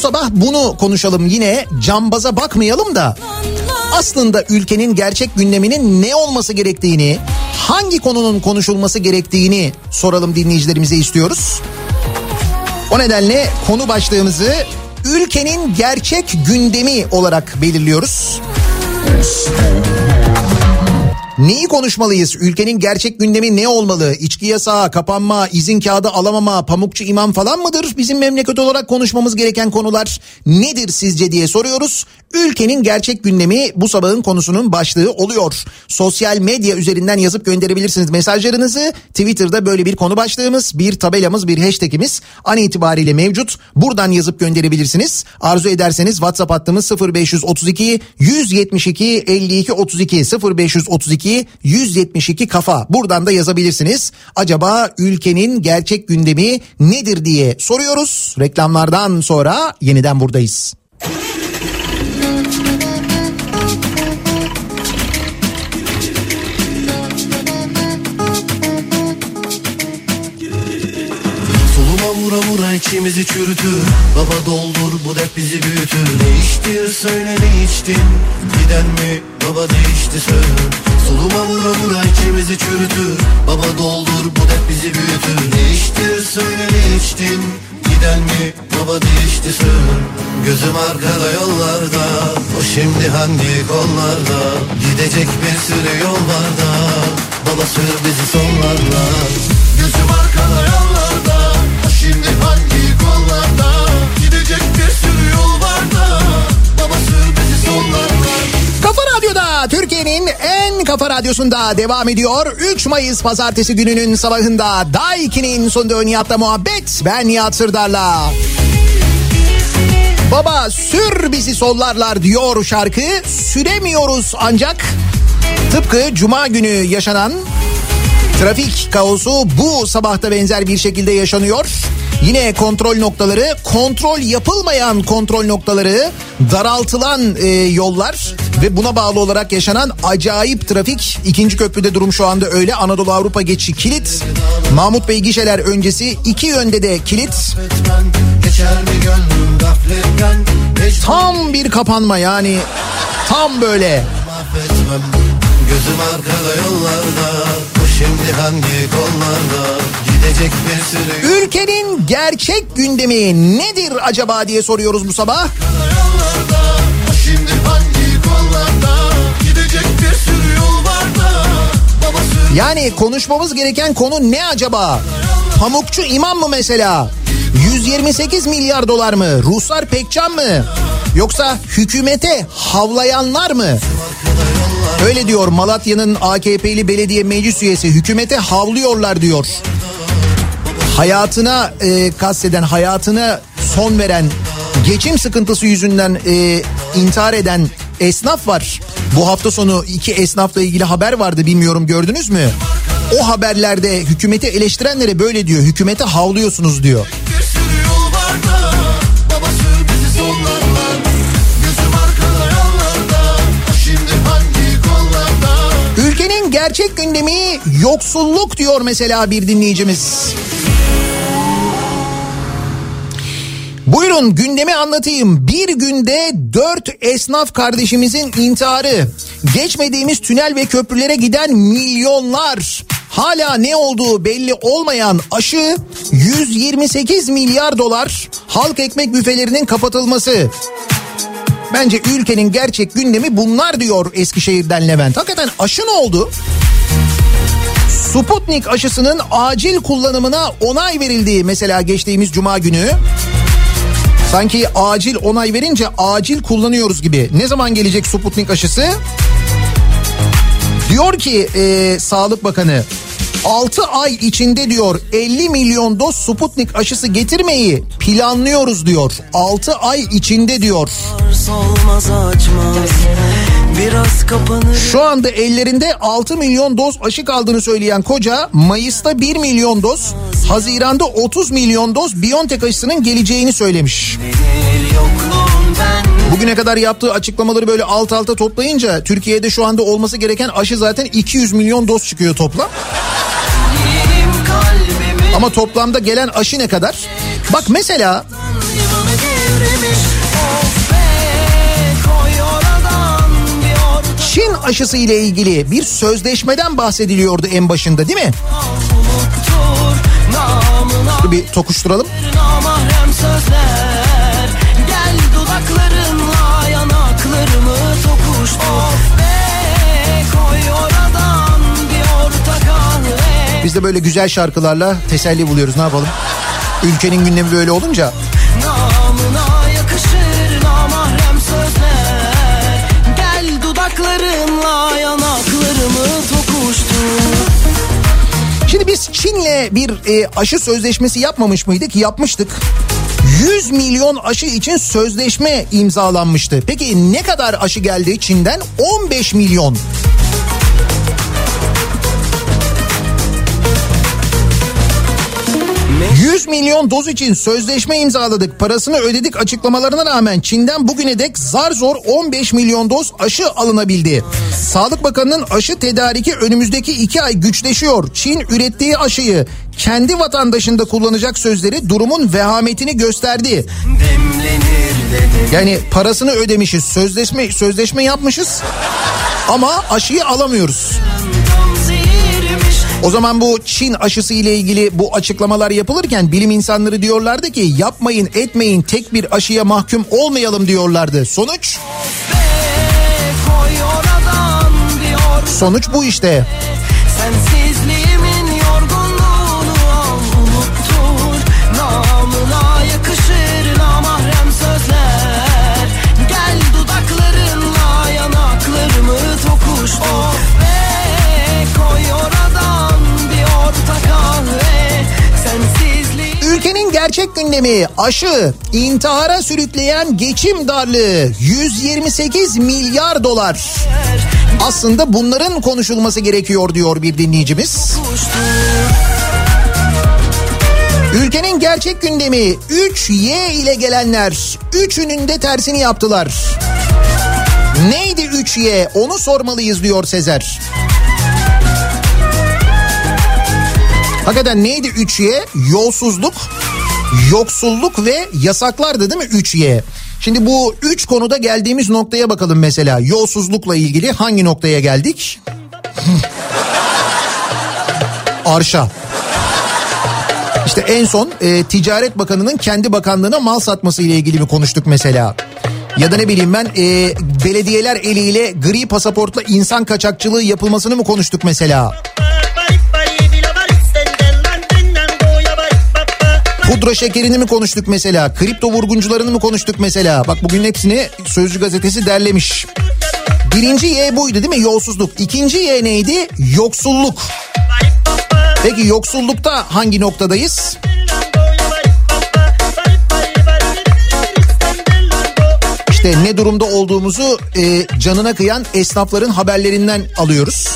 sabah bunu konuşalım yine cambaza bakmayalım da aslında ülkenin gerçek gündeminin ne olması gerektiğini, hangi konunun konuşulması gerektiğini soralım dinleyicilerimize istiyoruz. O nedenle konu başlığımızı ülkenin gerçek gündemi olarak belirliyoruz. Neyi konuşmalıyız? Ülkenin gerçek gündemi ne olmalı? İçki yasağı, kapanma, izin kağıdı alamama, pamukçu imam falan mıdır? Bizim memleket olarak konuşmamız gereken konular nedir sizce diye soruyoruz. Ülkenin gerçek gündemi bu sabahın konusunun başlığı oluyor. Sosyal medya üzerinden yazıp gönderebilirsiniz mesajlarınızı. Twitter'da böyle bir konu başlığımız, bir tabelamız, bir hashtagimiz an itibariyle mevcut. Buradan yazıp gönderebilirsiniz. Arzu ederseniz WhatsApp hattımız 0532 172 52 32 0532 172 kafa. Buradan da yazabilirsiniz. Acaba ülkenin gerçek gündemi nedir diye soruyoruz. Reklamlardan sonra yeniden buradayız. Vura vura içimizi çürütür. Baba doldur bu dert bizi büyütür. Ne içtir söyle ne içtin? Giden mi? Baba değişti söyle Soluma vura vura içimizi çürütür. Baba doldur bu dert bizi büyütür. Ne içtir söyle ne içtin? Giden mi? Baba değişti söyle Gözüm arkada yollarda O şimdi hangi kollarda? Gidecek bir sürü yol var da Baba sür bizi sonlarla. Gözüm arkada yollarda şimdi hangi kollarda Gidecek bir sürü yol var da Baba bizi sonlarla Kafa Radyo'da Türkiye'nin en kafa radyosunda devam ediyor. 3 Mayıs pazartesi gününün sabahında Daiki'nin sunduğu Nihat'la muhabbet. Ben Nihat Sırdar'la. Baba sür bizi sollarlar diyor şarkı. Süremiyoruz ancak tıpkı cuma günü yaşanan Trafik kaosu bu sabahta benzer bir şekilde yaşanıyor. Yine kontrol noktaları, kontrol yapılmayan kontrol noktaları, daraltılan e, yollar ve buna bağlı olarak yaşanan acayip trafik. ikinci köprüde durum şu anda öyle. Anadolu Avrupa geçişi kilit. Mahmut Bey gişeler öncesi iki yönde de kilit. Tam bir kapanma yani tam böyle. Gözüm arkada yollarda Bu şimdi hangi kollarda Gidecek bir sürü Ülkenin gerçek gündemi nedir acaba diye soruyoruz bu sabah. yollarda Bu şimdi hangi kollarda Gidecek bir sürü yol var da Baba sür Yani konuşmamız gereken konu ne acaba? Pamukçu imam mı mesela? 128 milyar dolar mı? Ruslar Pekcan mı? Yoksa hükümete havlayanlar mı? Öyle diyor Malatya'nın AKP'li belediye meclis üyesi hükümete havlıyorlar diyor. Hayatına e, kasteden hayatına son veren geçim sıkıntısı yüzünden e, intihar eden esnaf var. Bu hafta sonu iki esnafla ilgili haber vardı bilmiyorum gördünüz mü? O haberlerde hükümeti eleştirenlere böyle diyor. Hükümete havlıyorsunuz diyor. Ülkenin gerçek gündemi yoksulluk diyor mesela bir dinleyicimiz. Buyurun gündemi anlatayım. Bir günde dört esnaf kardeşimizin intiharı. Geçmediğimiz tünel ve köprülere giden milyonlar. Hala ne olduğu belli olmayan aşı 128 milyar dolar halk ekmek büfelerinin kapatılması. Bence ülkenin gerçek gündemi bunlar diyor Eskişehir'den Levent. Hakikaten aşı ne oldu? Sputnik aşısının acil kullanımına onay verildi mesela geçtiğimiz cuma günü. Sanki acil onay verince acil kullanıyoruz gibi. Ne zaman gelecek Sputnik aşısı? Diyor ki e, Sağlık Bakanı 6 ay içinde diyor 50 milyon doz Sputnik aşısı getirmeyi planlıyoruz diyor. 6 ay içinde diyor. Olmaz açmaz Biraz kapanır Şu anda ellerinde 6 milyon doz aşı kaldığını söyleyen koca Mayıs'ta 1 milyon doz, Haziran'da 30 milyon doz Biontech aşısının geleceğini söylemiş. Bugüne kadar yaptığı açıklamaları böyle alt alta toplayınca Türkiye'de şu anda olması gereken aşı zaten 200 milyon doz çıkıyor toplam. Ama toplamda gelen aşı ne kadar? Bak mesela aşısı ile ilgili bir sözleşmeden bahsediliyordu en başında değil mi? Namına Bir tokuşturalım. Sözler Biz de böyle güzel şarkılarla teselli buluyoruz ne yapalım? Ülkenin gündemi böyle olunca biz Çin'le bir e, aşı sözleşmesi yapmamış mıydık? Yapmıştık. 100 milyon aşı için sözleşme imzalanmıştı. Peki ne kadar aşı geldi Çin'den? 15 milyon. ...100 milyon doz için sözleşme imzaladık, parasını ödedik açıklamalarına rağmen Çin'den bugüne dek zar zor 15 milyon doz aşı alınabildi. Sağlık Bakanı'nın aşı tedariki önümüzdeki iki ay güçleşiyor. Çin ürettiği aşıyı kendi vatandaşında kullanacak sözleri durumun vehametini gösterdi. Yani parasını ödemişiz, sözleşme sözleşme yapmışız ama aşıyı alamıyoruz. O zaman bu Çin aşısı ile ilgili bu açıklamalar yapılırken bilim insanları diyorlardı ki yapmayın etmeyin tek bir aşıya mahkum olmayalım diyorlardı. Sonuç sonuç bu işte. Gerçek gündemi aşı, intihara sürükleyen geçim darlığı 128 milyar dolar. Aslında bunların konuşulması gerekiyor diyor bir dinleyicimiz. Ülkenin gerçek gündemi 3Y ile gelenler. Üçünün de tersini yaptılar. Neydi 3Y onu sormalıyız diyor Sezer. Hakikaten neydi 3Y? Yolsuzluk, yoksulluk ve yasaklardı değil mi 3Y? Şimdi bu üç konuda geldiğimiz noktaya bakalım mesela. Yolsuzlukla ilgili hangi noktaya geldik? [laughs] Arşa. İşte en son e, Ticaret Bakanı'nın kendi bakanlığına mal satması ile ilgili mi konuştuk mesela? Ya da ne bileyim ben e, belediyeler eliyle gri pasaportla insan kaçakçılığı yapılmasını mı konuştuk mesela? Pudra şekerini mi konuştuk mesela? Kripto vurguncularını mı konuştuk mesela? Bak bugün hepsini Sözcü gazetesi derlemiş. Birinci Y buydu değil mi? Yolsuzluk. İkinci Y neydi? Yoksulluk. Peki yoksullukta hangi noktadayız? İşte ne durumda olduğumuzu e, canına kıyan esnafların haberlerinden alıyoruz.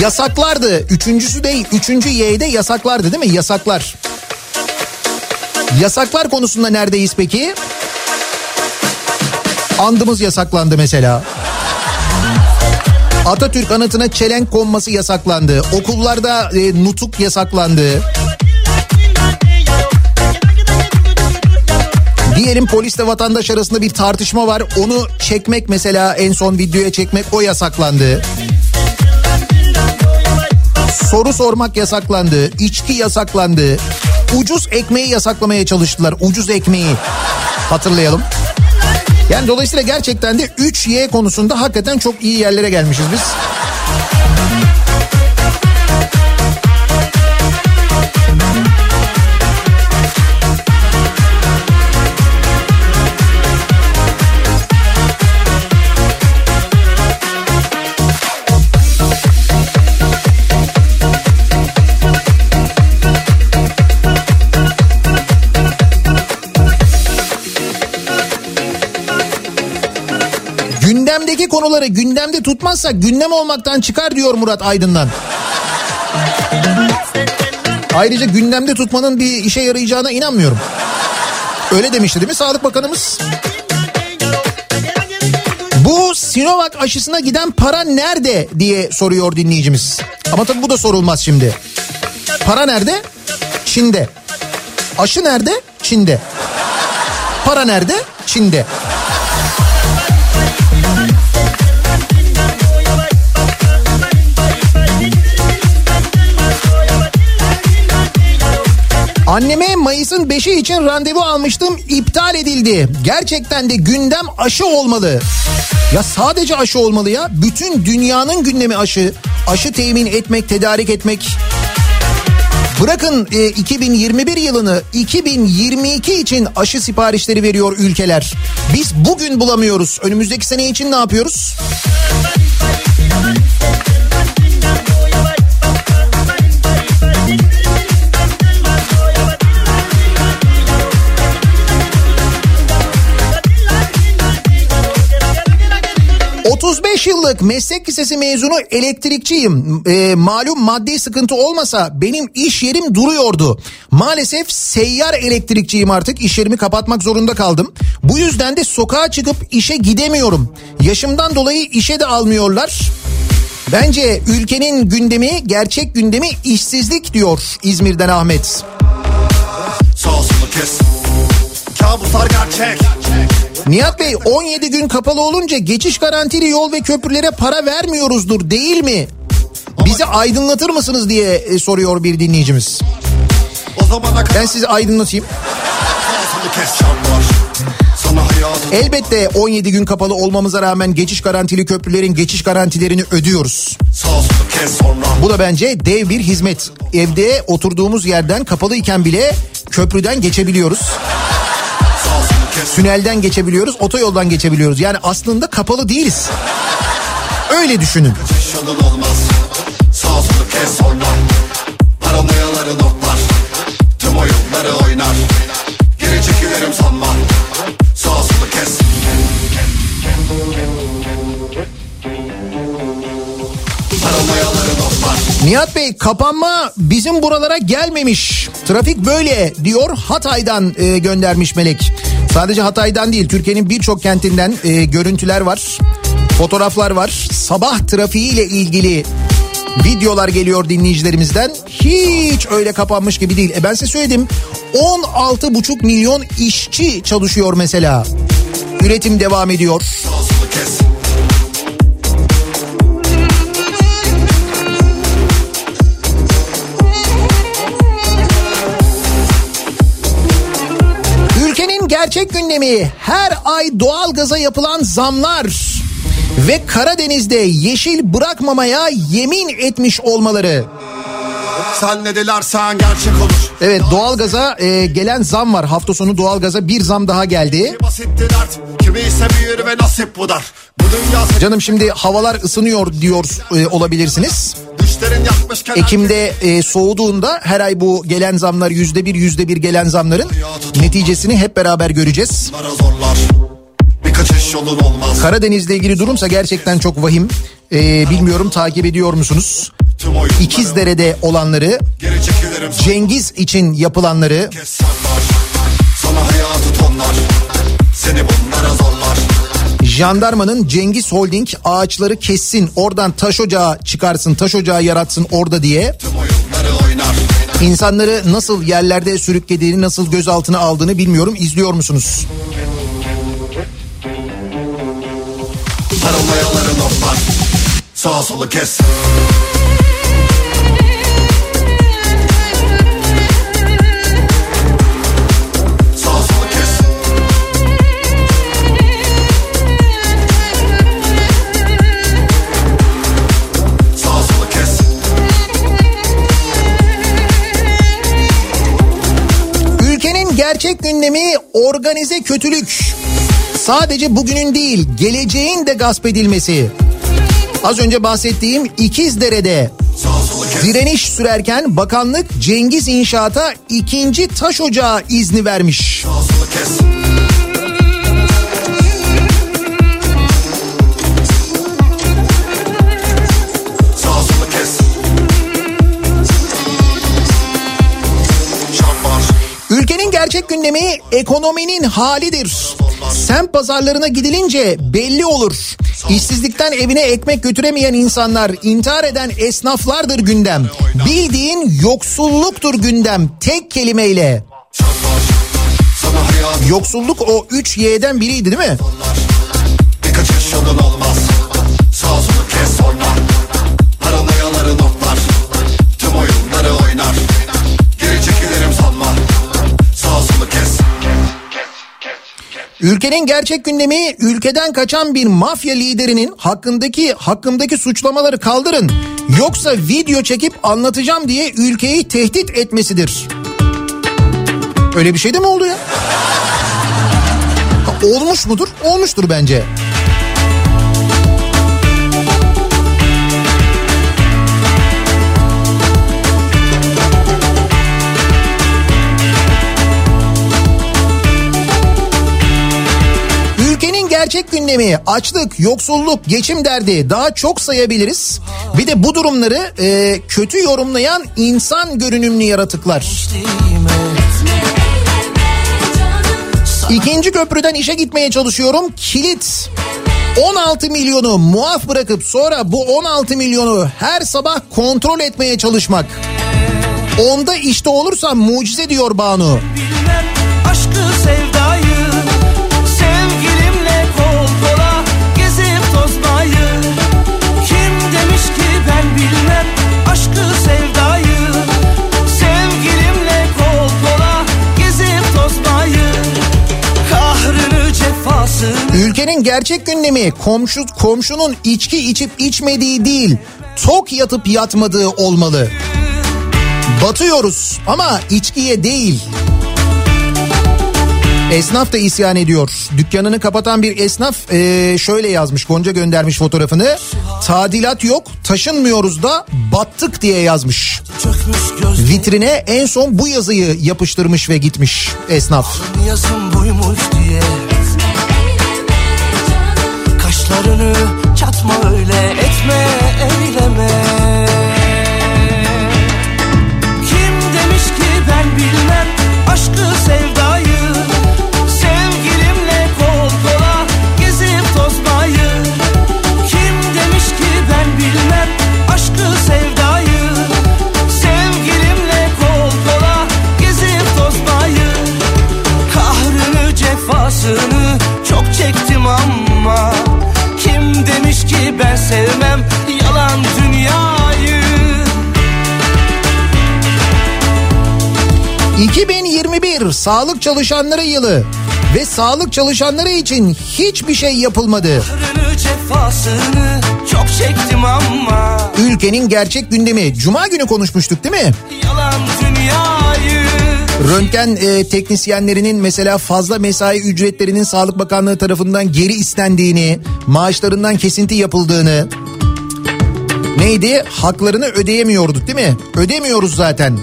Yasaklardı. Üçüncüsü değil. Üçüncü Y'de yasaklardı değil mi? Yasaklar. Yasaklar konusunda neredeyiz peki? Andımız yasaklandı mesela. Atatürk anıtına çelenk konması yasaklandı. Okullarda e, nutuk yasaklandı. Diyelim polisle vatandaş arasında bir tartışma var. Onu çekmek mesela en son videoya çekmek o yasaklandı. Soru sormak yasaklandı. içki yasaklandı. Ucuz ekmeği yasaklamaya çalıştılar. Ucuz ekmeği. Hatırlayalım. Yani dolayısıyla gerçekten de 3Y konusunda hakikaten çok iyi yerlere gelmişiz biz. Konuları gündemde tutmazsak gündem olmaktan çıkar diyor Murat Aydın'dan. Ayrıca gündemde tutmanın bir işe yarayacağına inanmıyorum. Öyle demişti değil mi Sağlık Bakanımız? Bu Sinovac aşısına giden para nerede diye soruyor dinleyicimiz. Ama tabii bu da sorulmaz şimdi. Para nerede? Çin'de. Aşı nerede? Çin'de. Para nerede? Çin'de. Anneme Mayıs'ın 5'i için randevu almıştım iptal edildi. Gerçekten de gündem aşı olmalı. Ya sadece aşı olmalı ya. Bütün dünyanın gündemi aşı. Aşı temin etmek, tedarik etmek. Bırakın e, 2021 yılını 2022 için aşı siparişleri veriyor ülkeler. Biz bugün bulamıyoruz. Önümüzdeki sene için ne yapıyoruz? 35 yıllık meslek lisesi mezunu elektrikçiyim. E, malum maddi sıkıntı olmasa benim iş yerim duruyordu. Maalesef seyyar elektrikçiyim artık iş yerimi kapatmak zorunda kaldım. Bu yüzden de sokağa çıkıp işe gidemiyorum. Yaşımdan dolayı işe de almıyorlar. Bence ülkenin gündemi gerçek gündemi işsizlik diyor İzmir'den Ahmet. Sağ kes Kabuslar gerçek Nihat Bey 17 gün kapalı olunca geçiş garantili yol ve köprülere para vermiyoruzdur değil mi? Bizi aydınlatır mısınız diye e, soruyor bir dinleyicimiz. Ben sizi aydınlatayım. Elbette 17 gün kapalı olmamıza rağmen geçiş garantili köprülerin geçiş garantilerini ödüyoruz. Bu da bence dev bir hizmet. Evde oturduğumuz yerden kapalı iken bile köprüden geçebiliyoruz. Tünelden geçebiliyoruz, otoyoldan geçebiliyoruz. Yani aslında kapalı değiliz. Öyle düşünün. Kaçış yolun olmaz Sağ kes sonra Nihat Bey kapanma bizim buralara gelmemiş. Trafik böyle diyor Hatay'dan e, göndermiş Melek. Sadece Hatay'dan değil Türkiye'nin birçok kentinden e, görüntüler var. Fotoğraflar var. Sabah trafiğiyle ilgili videolar geliyor dinleyicilerimizden. Hiç öyle kapanmış gibi değil. E ben size söyledim 16,5 milyon işçi çalışıyor mesela. Üretim devam ediyor. Sağ gerçek gündemi her ay doğalgaza yapılan zamlar ve Karadeniz'de yeşil bırakmamaya yemin etmiş olmaları. Sen ne dilersen gerçek olur Evet doğalgaza e, gelen zam var. Hafta sonu doğalgaza bir zam daha geldi. Canım şimdi havalar ısınıyor diyor e, olabilirsiniz. Ekim'de e, soğuduğunda her ay bu gelen zamlar yüzde bir yüzde bir gelen zamların neticesini hep beraber göreceğiz. Karadeniz'le ilgili durumsa gerçekten çok vahim. E, bilmiyorum takip ediyor musunuz? İkizdere'de olanları, Cengiz için yapılanları, Sana hayatı tonlar. Seni bunlara zorlar jandarmanın Cengiz Holding ağaçları kessin, oradan taş ocağı çıkarsın, taş ocağı yaratsın orada diye insanları nasıl yerlerde sürüklediğini, nasıl gözaltına aldığını bilmiyorum. İzliyor musunuz? Paranoyaları noklar Sağ solu kes gündemi organize kötülük. Sadece bugünün değil, geleceğin de gasp edilmesi. Az önce bahsettiğim İkizdere'de direniş sürerken bakanlık Cengiz İnşaat'a ikinci taş ocağı izni vermiş. Sağ gerçek gündemi ekonominin halidir. Semt pazarlarına gidilince belli olur. İşsizlikten evine ekmek götüremeyen insanlar, intihar eden esnaflardır gündem. Bildiğin yoksulluktur gündem tek kelimeyle. Yoksulluk o 3 Y'den biriydi değil mi? Bir kaçış olmaz Sağ kes sonra Ülkenin gerçek gündemi ülkeden kaçan bir mafya liderinin hakkındaki hakkındaki suçlamaları kaldırın. Yoksa video çekip anlatacağım diye ülkeyi tehdit etmesidir. Öyle bir şey de mi oldu ya? Olmuş mudur? Olmuştur bence. Gerçek gündemi açlık, yoksulluk, geçim derdi daha çok sayabiliriz. Bir de bu durumları e, kötü yorumlayan insan görünümlü yaratıklar. İkinci köprüden işe gitmeye çalışıyorum. Kilit 16 milyonu muaf bırakıp sonra bu 16 milyonu her sabah kontrol etmeye çalışmak. Onda işte olursam mucize diyor Banu. Bilmem aşkı sevdayı Ülkenin gerçek gündemi komşu komşunun içki içip içmediği değil, tok yatıp yatmadığı olmalı. Batıyoruz ama içkiye değil. Esnaf da isyan ediyor. Dükkanını kapatan bir esnaf eee, şöyle yazmış. Gonca göndermiş fotoğrafını. Tadilat yok, taşınmıyoruz da battık diye yazmış. Vitrine en son bu yazıyı yapıştırmış ve gitmiş esnaf. yazım buymuş diye Kaşlarını çatma öyle etme eyleme 2021 sağlık çalışanları yılı ve sağlık çalışanları için hiçbir şey yapılmadı. Ülkenin gerçek gündemi. Cuma günü konuşmuştuk değil mi? Röntgen e, teknisyenlerinin mesela fazla mesai ücretlerinin Sağlık Bakanlığı tarafından geri istendiğini, maaşlarından kesinti yapıldığını, neydi? Haklarını ödeyemiyorduk değil mi? Ödemiyoruz zaten.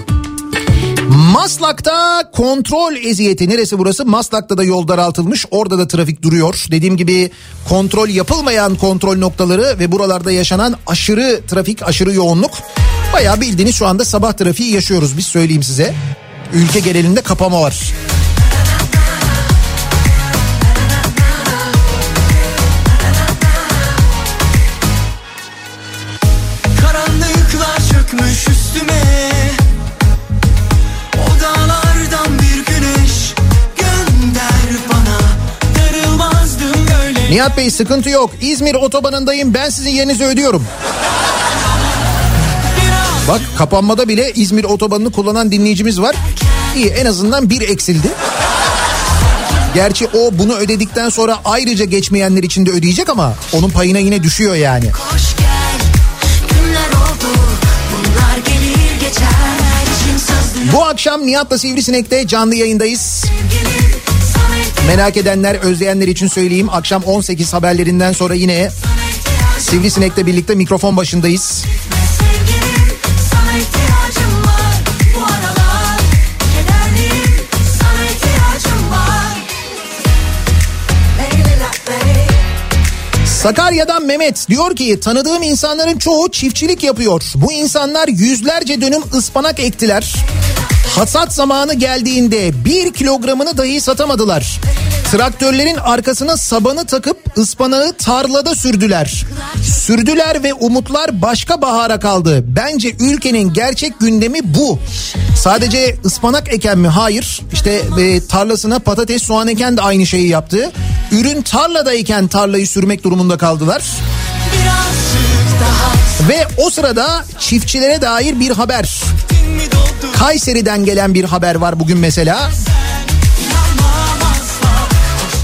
Maslak'ta kontrol eziyeti. Neresi burası? Maslak'ta da yol daraltılmış. Orada da trafik duruyor. Dediğim gibi kontrol yapılmayan kontrol noktaları ve buralarda yaşanan aşırı trafik, aşırı yoğunluk. Bayağı bildiğiniz şu anda sabah trafiği yaşıyoruz biz söyleyeyim size. Ülke genelinde kapama var. Nihat Bey sıkıntı yok. İzmir otobanındayım ben sizin yerinizi ödüyorum. Bak kapanmada bile İzmir otobanını kullanan dinleyicimiz var. İyi en azından bir eksildi. Gerçi o bunu ödedikten sonra ayrıca geçmeyenler için de ödeyecek ama onun payına yine düşüyor yani. Gel Bu akşam Nihat'la Sivrisinek'te canlı yayındayız. Merak edenler, özleyenler için söyleyeyim. Akşam 18 haberlerinden sonra yine Sivrisinek'le birlikte mikrofon başındayız. Sakarya'dan Mehmet diyor ki tanıdığım insanların çoğu çiftçilik yapıyor. Bu insanlar yüzlerce dönüm ıspanak ektiler. Hasat zamanı geldiğinde bir kilogramını dahi satamadılar. Traktörlerin arkasına sabanı takıp ıspanağı tarlada sürdüler. Sürdüler ve umutlar başka bahara kaldı. Bence ülkenin gerçek gündemi bu. Sadece ıspanak eken mi? Hayır. İşte e, tarlasına patates, soğan eken de aynı şeyi yaptı. Ürün tarladayken tarlayı sürmek durumunda kaldılar. Ve o sırada çiftçilere dair bir haber. Kayseri'den gelen bir haber var bugün mesela.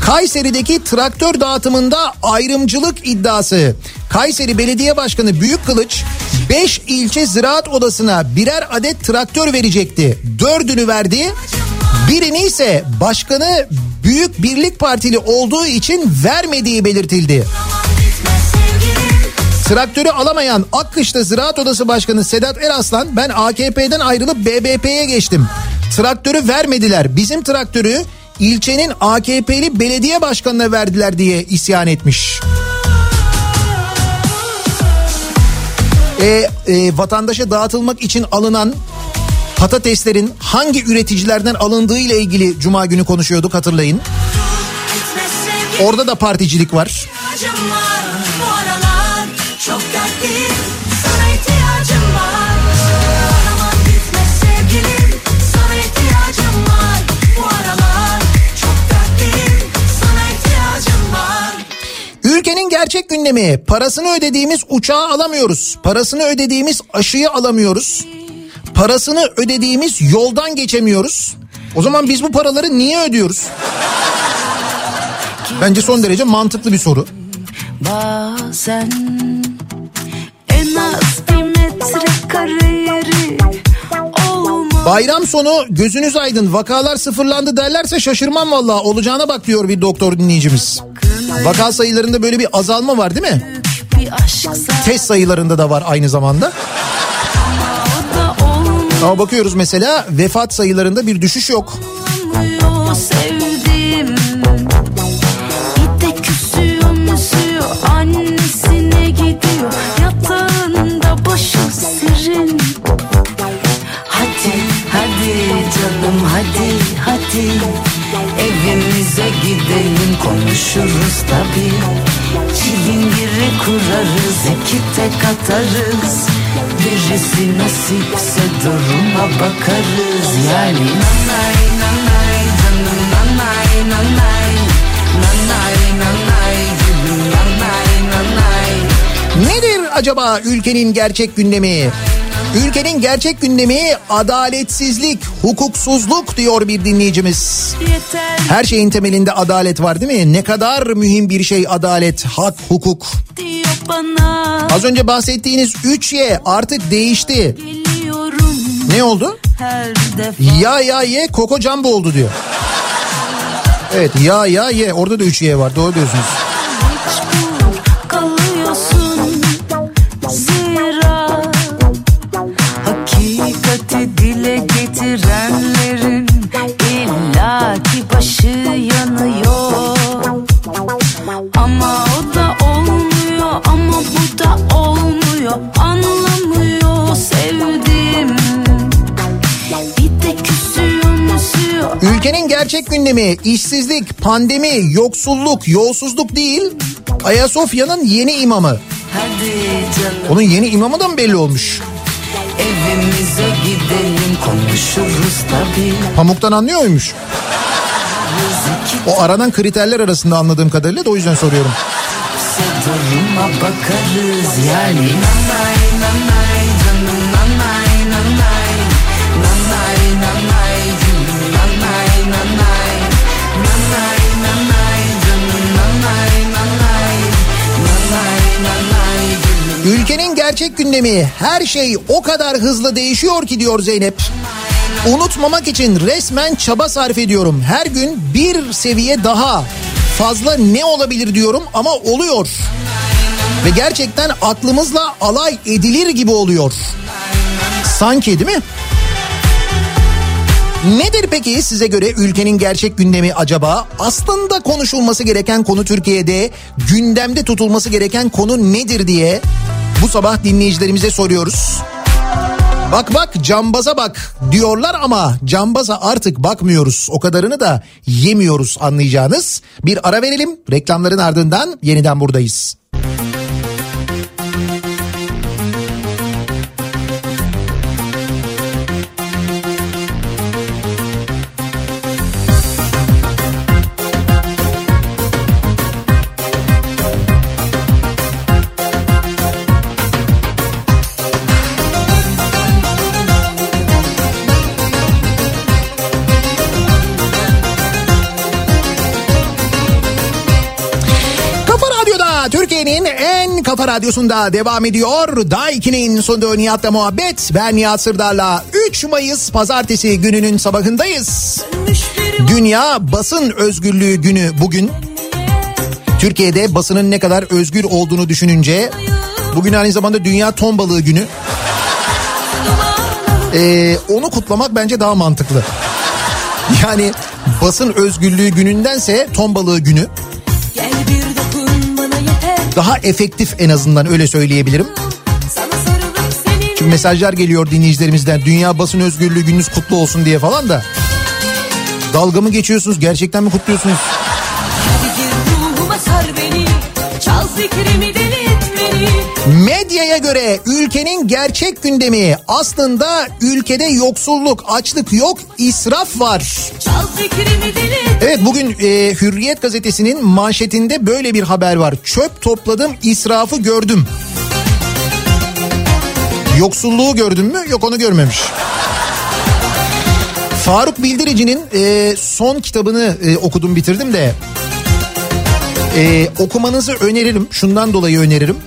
Kayseri'deki traktör dağıtımında ayrımcılık iddiası. Kayseri Belediye Başkanı Büyük Kılıç 5 ilçe ziraat odasına birer adet traktör verecekti. Dördünü verdi. Birini ise başkanı Büyük Birlik Partili olduğu için vermediği belirtildi. Traktörü alamayan Akkış'ta Ziraat Odası Başkanı Sedat Eraslan ben AKP'den ayrılıp BBP'ye geçtim. Traktörü vermediler. Bizim traktörü ilçenin AKP'li belediye başkanına verdiler diye isyan etmiş. E, e, vatandaşa dağıtılmak için alınan patateslerin hangi üreticilerden alındığı ile ilgili cuma günü konuşuyorduk hatırlayın. Orada da particilik var. Bu aralar çok dertliyim Sana ihtiyacım var Aman gitme sevgilim Sana ihtiyacım var Bu aralar çok dertliyim Sana ihtiyacım var Ülkenin gerçek gündemi parasını ödediğimiz uçağı alamıyoruz. Parasını ödediğimiz aşıyı alamıyoruz. Parasını ödediğimiz yoldan geçemiyoruz. O zaman biz bu paraları niye ödüyoruz? Bence son derece mantıklı bir soru. Bazen Bayram sonu gözünüz aydın vakalar sıfırlandı derlerse şaşırmam valla olacağına bak diyor bir doktor dinleyicimiz. Vaka sayılarında böyle bir azalma var değil mi? Test sayılarında da var aynı zamanda. Ama bakıyoruz mesela vefat sayılarında bir düşüş yok. sevdim. Hadi Evimize gidelim konuşuruz tabi Çilingiri kurarız iki tek atarız. Birisi nasipse duruma bakarız. Yani nanay nanay canım nanay nanay. Nanay nanay gülüm nanay nanay. Nedir acaba ülkenin gerçek gündemi? Ülkenin gerçek gündemi adaletsizlik, hukuksuzluk diyor bir dinleyicimiz. Her şeyin temelinde adalet var değil mi? Ne kadar mühim bir şey adalet, hak, hukuk. Az önce bahsettiğiniz 3Y artık değişti. Ne oldu? Ya ya ye Koko Jumbo oldu diyor. Evet ya ya ye orada da 3Y var doğru diyorsunuz. Gerçek gündemi işsizlik, pandemi, yoksulluk, yolsuzluk değil. Ayasofya'nın yeni imamı. Onun yeni imamı da mı belli olmuş? Evimize gidelim konuşuruz tabi Pamuktan anlıyor muymuş? O aranan kriterler arasında anladığım kadarıyla da o yüzden soruyorum. duruma bakarız yani Ülkenin gerçek gündemi her şey o kadar hızlı değişiyor ki diyor Zeynep. Unutmamak için resmen çaba sarf ediyorum. Her gün bir seviye daha fazla ne olabilir diyorum ama oluyor. Ve gerçekten aklımızla alay edilir gibi oluyor. Sanki değil mi? Nedir peki size göre ülkenin gerçek gündemi acaba? Aslında konuşulması gereken konu Türkiye'de, gündemde tutulması gereken konu nedir diye bu sabah dinleyicilerimize soruyoruz. Bak bak cambaza bak diyorlar ama cambaza artık bakmıyoruz. O kadarını da yemiyoruz anlayacağınız. Bir ara verelim. Reklamların ardından yeniden buradayız. Radyosu'nda devam ediyor. Daiki'nin sunduğu Nihat'la muhabbet. Ben Nihat Sırdar'la 3 Mayıs pazartesi gününün sabahındayız. Dünya Basın Özgürlüğü Günü bugün. Türkiye'de basının ne kadar özgür olduğunu düşününce bugün aynı zamanda Dünya Ton Balığı Günü. Ee, onu kutlamak bence daha mantıklı. Yani basın özgürlüğü günündense ton balığı günü daha efektif en azından öyle söyleyebilirim. Çünkü mesajlar geliyor dinleyicilerimizden dünya basın özgürlüğü gününüz kutlu olsun diye falan da. Dalga mı geçiyorsunuz gerçekten mi kutluyorsunuz? Hadi gir sar beni Çal et beni Medyaya göre ülkenin gerçek gündemi aslında ülkede yoksulluk, açlık yok, israf var. Evet bugün e, Hürriyet gazetesinin manşetinde böyle bir haber var. Çöp topladım, israfı gördüm. Yoksulluğu gördün mü? Yok onu görmemiş. Faruk Bildirici'nin e, son kitabını e, okudum bitirdim de e, okumanızı öneririm. Şundan dolayı öneririm.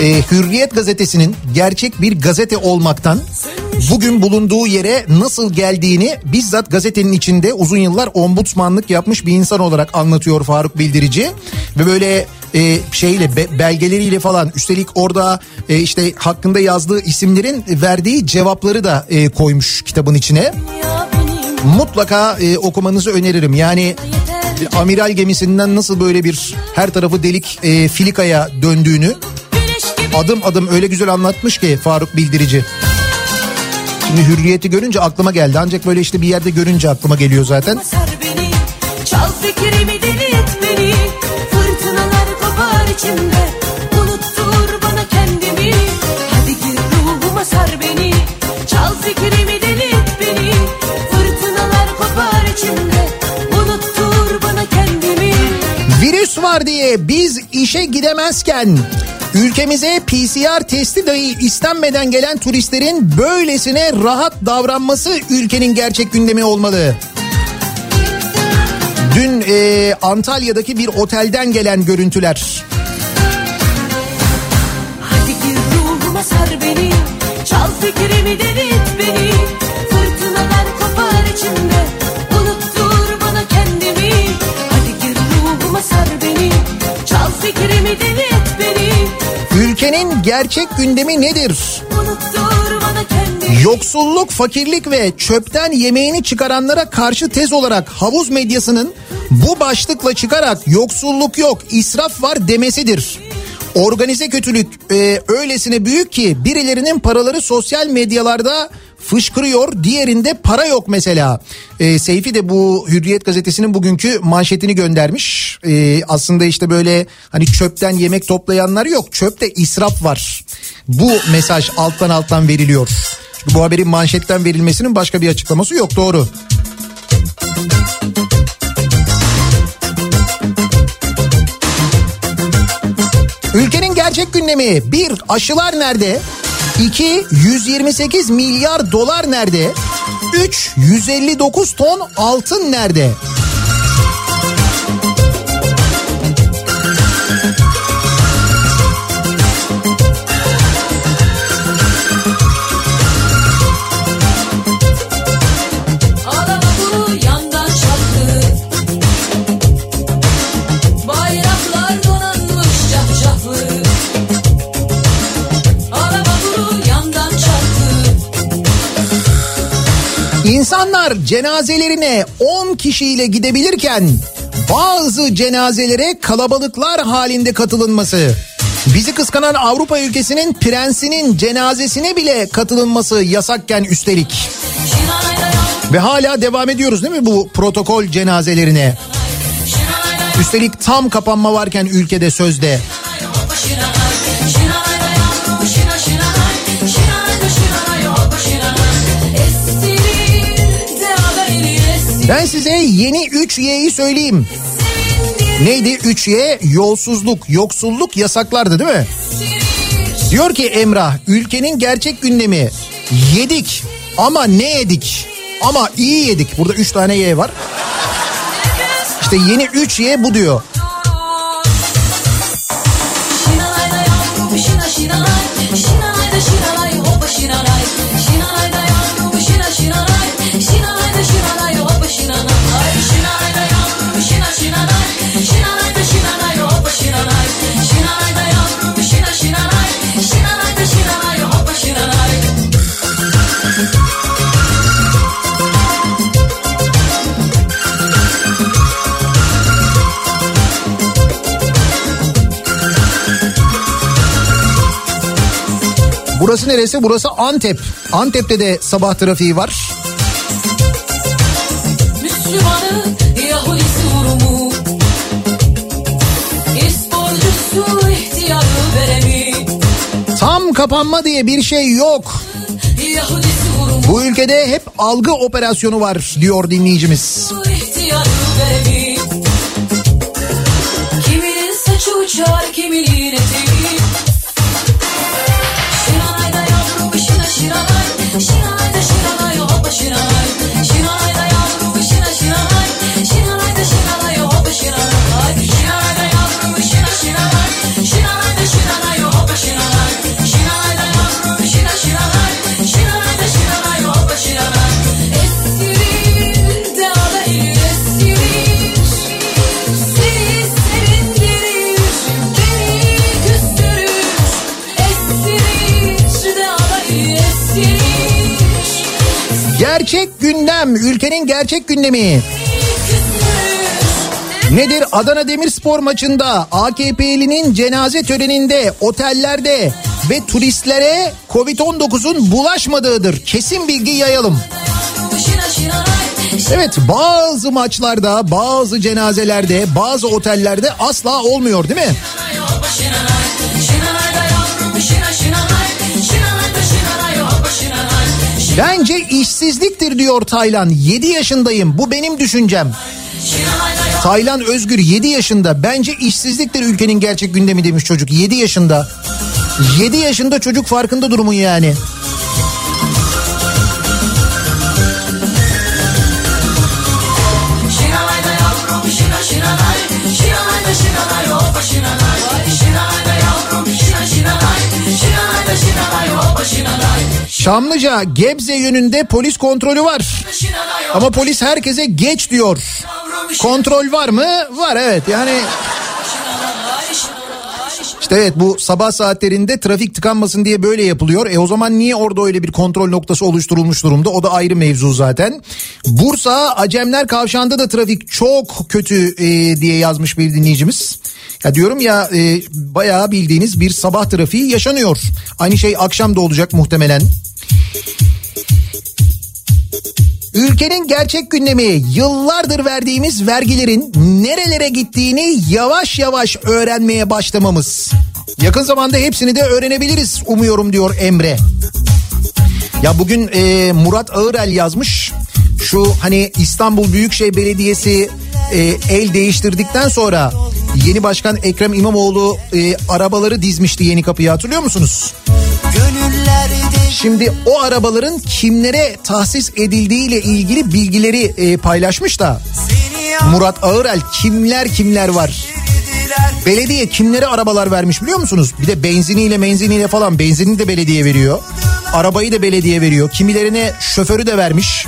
E, Hürriyet gazetesinin gerçek bir gazete olmaktan bugün bulunduğu yere nasıl geldiğini bizzat gazetenin içinde uzun yıllar ombudsmanlık yapmış bir insan olarak anlatıyor Faruk Bildirici. Ve böyle e, şeyle be- belgeleriyle falan üstelik orada e, işte hakkında yazdığı isimlerin verdiği cevapları da e, koymuş kitabın içine. Mutlaka e, okumanızı öneririm. Yani e, amiral gemisinden nasıl böyle bir her tarafı delik e, filikaya döndüğünü adım adım öyle güzel anlatmış ki Faruk Bildirici. Şimdi hürriyeti görünce aklıma geldi. Ancak böyle işte bir yerde görünce aklıma geliyor zaten. Çal fikrimi deli et beni Fırtınalar kopar içimde Çal fikrimi deli et beni Fırtınalar kopar içimde Var diye biz işe gidemezken ülkemize PCR testi dahi istenmeden gelen turistlerin böylesine rahat davranması ülkenin gerçek gündemi olmalı. Dün e, Antalya'daki bir otelden gelen görüntüler. Hadi gir ruhuma sar beni Çal fikrimi deli Ülkenin gerçek gündemi nedir? Yoksulluk, fakirlik ve çöpten yemeğini çıkaranlara karşı tez olarak havuz medyasının bu başlıkla çıkarak yoksulluk yok, israf var demesidir. Organize kötülük e, öylesine büyük ki birilerinin paraları sosyal medyalarda fışkırıyor, diğerinde para yok mesela. E, Seyfi de bu Hürriyet gazetesinin bugünkü manşetini göndermiş. E, aslında işte böyle hani çöpten yemek toplayanlar yok, çöpte israf var. Bu mesaj alttan alttan veriliyor. Çünkü bu haberin manşetten verilmesinin başka bir açıklaması yok doğru. Ülkenin gerçek gündemi bir aşılar nerede? 2 128 milyar dolar nerede? 3 159 ton altın nerede? İnsanlar cenazelerine 10 kişiyle gidebilirken bazı cenazelere kalabalıklar halinde katılınması. Bizi kıskanan Avrupa ülkesinin prensinin cenazesine bile katılınması yasakken üstelik. Ve hala devam ediyoruz değil mi bu protokol cenazelerine? Üstelik tam kapanma varken ülkede sözde. Ben size yeni 3Y'yi söyleyeyim. Neydi 3Y? Yolsuzluk, yoksulluk yasaklardı değil mi? Diyor ki Emrah ülkenin gerçek gündemi yedik ama ne yedik? Ama iyi yedik. Burada 3 tane Y var. İşte yeni 3Y bu diyor. Burası neresi? Burası Antep. Antep'te de sabah trafiği var. Müslümanı Yahudisi Rumu İsporcusu ihtiyarı veremi Tam kapanma diye bir şey yok. Bu ülkede hep algı operasyonu var diyor dinleyicimiz. Kiminin saçı uçar kiminin eteği gerçek gündemi. Nedir? Adana Demirspor maçında AKP'linin cenaze töreninde, otellerde ve turistlere Covid-19'un bulaşmadığıdır. Kesin bilgi yayalım. Evet bazı maçlarda, bazı cenazelerde, bazı otellerde asla olmuyor değil mi? Bence işsizliktir diyor Taylan. 7 yaşındayım. Bu benim düşüncem. Taylan Özgür 7 yaşında. Bence işsizliktir ülkenin gerçek gündemi demiş çocuk. 7 yaşında. 7 yaşında çocuk farkında durumun yani. Çamlıca Gebze yönünde polis kontrolü var. Ama polis herkese geç diyor. Kontrol var mı? Var evet yani işte evet bu sabah saatlerinde trafik tıkanmasın diye böyle yapılıyor. E o zaman niye orada öyle bir kontrol noktası oluşturulmuş durumda? O da ayrı mevzu zaten. Bursa Acemler Kavşağı'nda da trafik çok kötü e, diye yazmış bir dinleyicimiz. Ya diyorum ya e, bayağı bildiğiniz bir sabah trafiği yaşanıyor. Aynı şey akşam da olacak muhtemelen. Ülkenin gerçek gündemi yıllardır verdiğimiz vergilerin nerelere gittiğini yavaş yavaş öğrenmeye başlamamız. Yakın zamanda hepsini de öğrenebiliriz umuyorum diyor Emre. Ya bugün e, Murat Ağırel yazmış. Şu hani İstanbul Büyükşehir Belediyesi e, el değiştirdikten sonra yeni başkan Ekrem İmamoğlu e, arabaları dizmişti yeni kapıya hatırlıyor musunuz? Şimdi o arabaların kimlere tahsis edildiğiyle ilgili bilgileri e, paylaşmış da Murat Ağırel kimler kimler var? Belediye kimlere arabalar vermiş biliyor musunuz? Bir de benziniyle menziniyle falan benzini de belediye veriyor. Arabayı da belediye veriyor. Kimilerine şoförü de vermiş.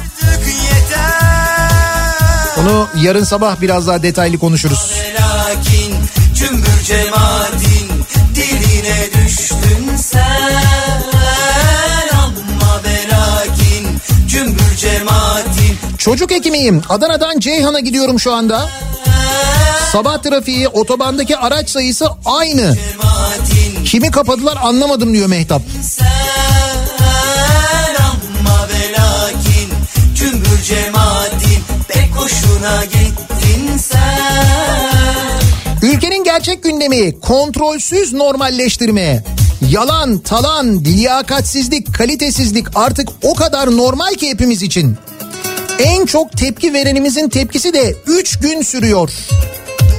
Onu yarın sabah biraz daha detaylı konuşuruz. Lakin cümbür cemaatin diline düştün sen cemaatin Çocuk hekimiyim. Adana'dan Ceyhan'a gidiyorum şu anda. Sabah trafiği otobandaki araç sayısı aynı. Kimi kapadılar anlamadım diyor Mehtap. sen Ama belakin cümbür cemaatin pek hoşuna gittin sen Ülkenin gerçek gündemi kontrolsüz normalleştirme. Yalan, talan, liyakatsizlik, kalitesizlik artık o kadar normal ki hepimiz için. En çok tepki verenimizin tepkisi de 3 gün sürüyor.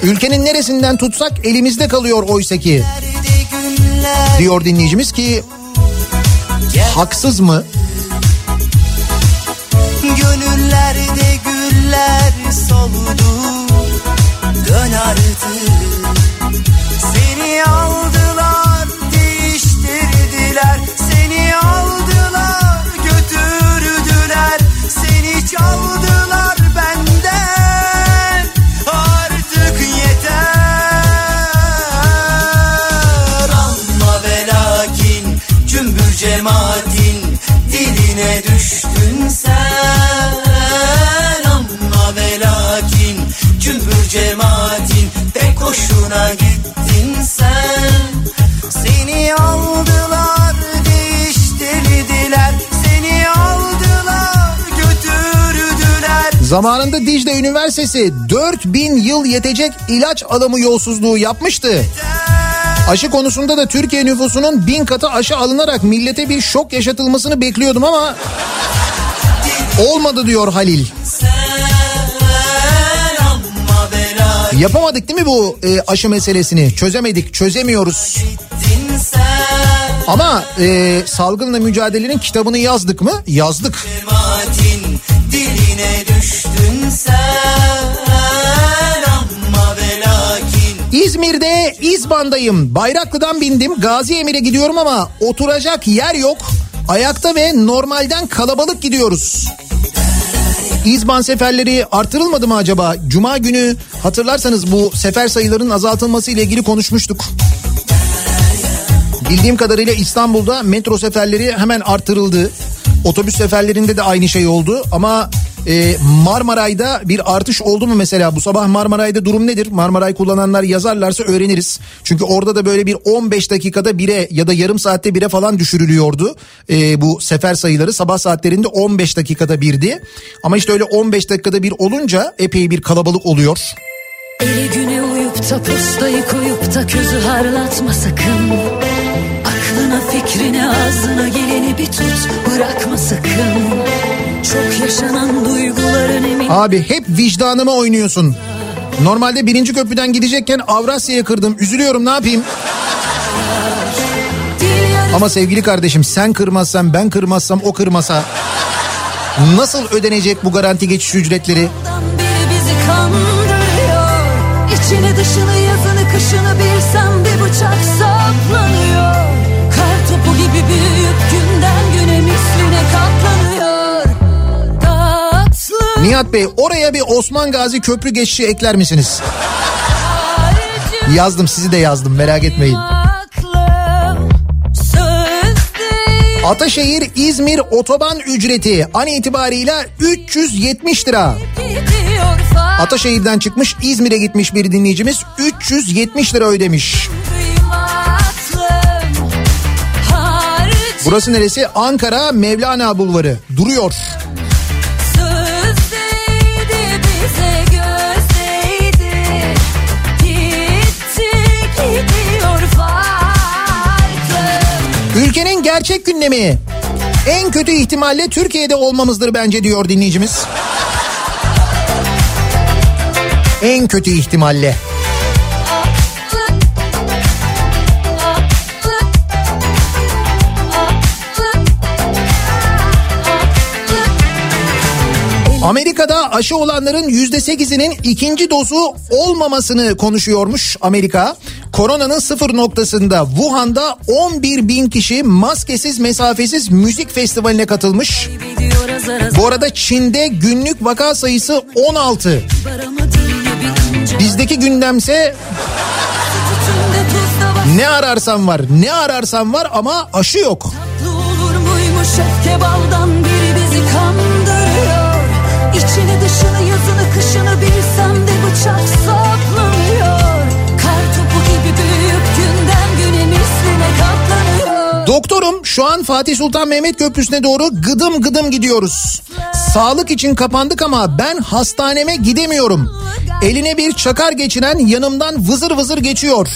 Ülkenin neresinden tutsak elimizde kalıyor oysa ki. Diyor dinleyicimiz ki haksız mı? Gönüllerde güller soldu Dön artık Boşuna gittin sen Seni aldılar değiştirdiler Seni aldılar götürdüler Zamanında Dicle Üniversitesi 4000 yıl yetecek ilaç alımı yolsuzluğu yapmıştı. Aşı konusunda da Türkiye nüfusunun bin katı aşı alınarak millete bir şok yaşatılmasını bekliyordum ama olmadı diyor Halil. Sen Yapamadık değil mi bu e, aşı meselesini? Çözemedik, çözemiyoruz. Ama e, salgınla mücadelenin kitabını yazdık mı? Yazdık. İzmir'de İzban'dayım. Bayraklı'dan bindim. Gazi Emir'e gidiyorum ama oturacak yer yok. Ayakta ve normalden kalabalık gidiyoruz. İzban seferleri artırılmadı mı acaba? Cuma günü hatırlarsanız bu sefer sayılarının azaltılması ile ilgili konuşmuştuk. Bildiğim kadarıyla İstanbul'da metro seferleri hemen artırıldı. Otobüs seferlerinde de aynı şey oldu ama e, Marmaray'da bir artış oldu mu mesela? Bu sabah Marmaray'da durum nedir? Marmaray kullananlar yazarlarsa öğreniriz. Çünkü orada da böyle bir 15 dakikada bire ya da yarım saatte bire falan düşürülüyordu. E, bu sefer sayıları sabah saatlerinde 15 dakikada birdi. Ama işte öyle 15 dakikada bir olunca epey bir kalabalık oluyor. Eli güne uyup da postayı koyup da közü harlatma sakın Aklına fikrine ağzına geleni bir tut bırakma sakın Çok yaşanan duyguların emin Abi hep vicdanıma oynuyorsun. Normalde birinci köprüden gidecekken Avrasya'ya kırdım. Üzülüyorum ne yapayım? Ama sevgili kardeşim sen kırmazsan ben kırmazsam o kırmasa nasıl ödenecek bu garanti geçiş ücretleri? İçini dışını yazını kışını bilsem bir bıçak saplanıyor Kar topu gibi büyüyüp günden Nihat Bey oraya bir Osman Gazi köprü geçişi ekler misiniz? Yazdım sizi de yazdım merak etmeyin. Ataşehir İzmir otoban ücreti an itibarıyla 370 lira. Ataşehir'den çıkmış İzmir'e gitmiş bir dinleyicimiz 370 lira ödemiş. Burası neresi? Ankara Mevlana Bulvarı. Duruyor. Gerçek gündemi. En kötü ihtimalle Türkiye'de olmamızdır bence diyor dinleyicimiz. En kötü ihtimalle. Amerika'da aşı olanların yüzde sekizinin ikinci dozu olmamasını konuşuyormuş Amerika. Koronanın sıfır noktasında Wuhan'da 11 bin kişi maskesiz mesafesiz müzik festivaline katılmış. Bu arada Çin'de günlük vaka sayısı 16. varamadığını bilince Bizdeki gündemse ne ararsan var ne ararsan var ama aşı yok. Öfke baldan biri bizi kandırıyor İçini dışını yazını kışını bilsem de bıçak saplanıyor Doktorum şu an Fatih Sultan Mehmet Köprüsü'ne doğru gıdım gıdım gidiyoruz. Sağlık için kapandık ama ben hastaneme gidemiyorum. Eline bir çakar geçiren yanımdan vızır vızır geçiyor.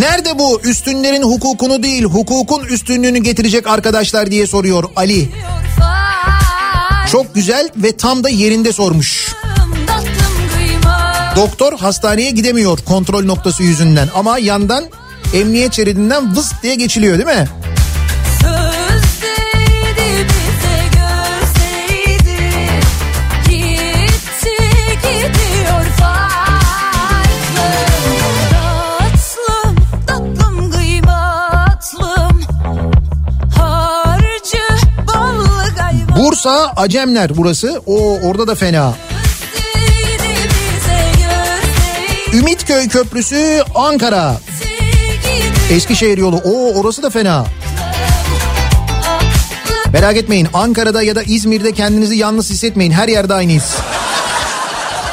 Nerede bu üstünlerin hukukunu değil hukukun üstünlüğünü getirecek arkadaşlar diye soruyor Ali. Çok güzel ve tam da yerinde sormuş. Doktor hastaneye gidemiyor kontrol noktası yüzünden ama yandan emniyet şeridinden vız diye geçiliyor değil mi? Bursa Acemler burası. O orada da fena. Ümitköy Köprüsü Ankara. Eskişehir yolu. O orası da fena. Merak etmeyin Ankara'da ya da İzmir'de kendinizi yalnız hissetmeyin. Her yerde aynıyız.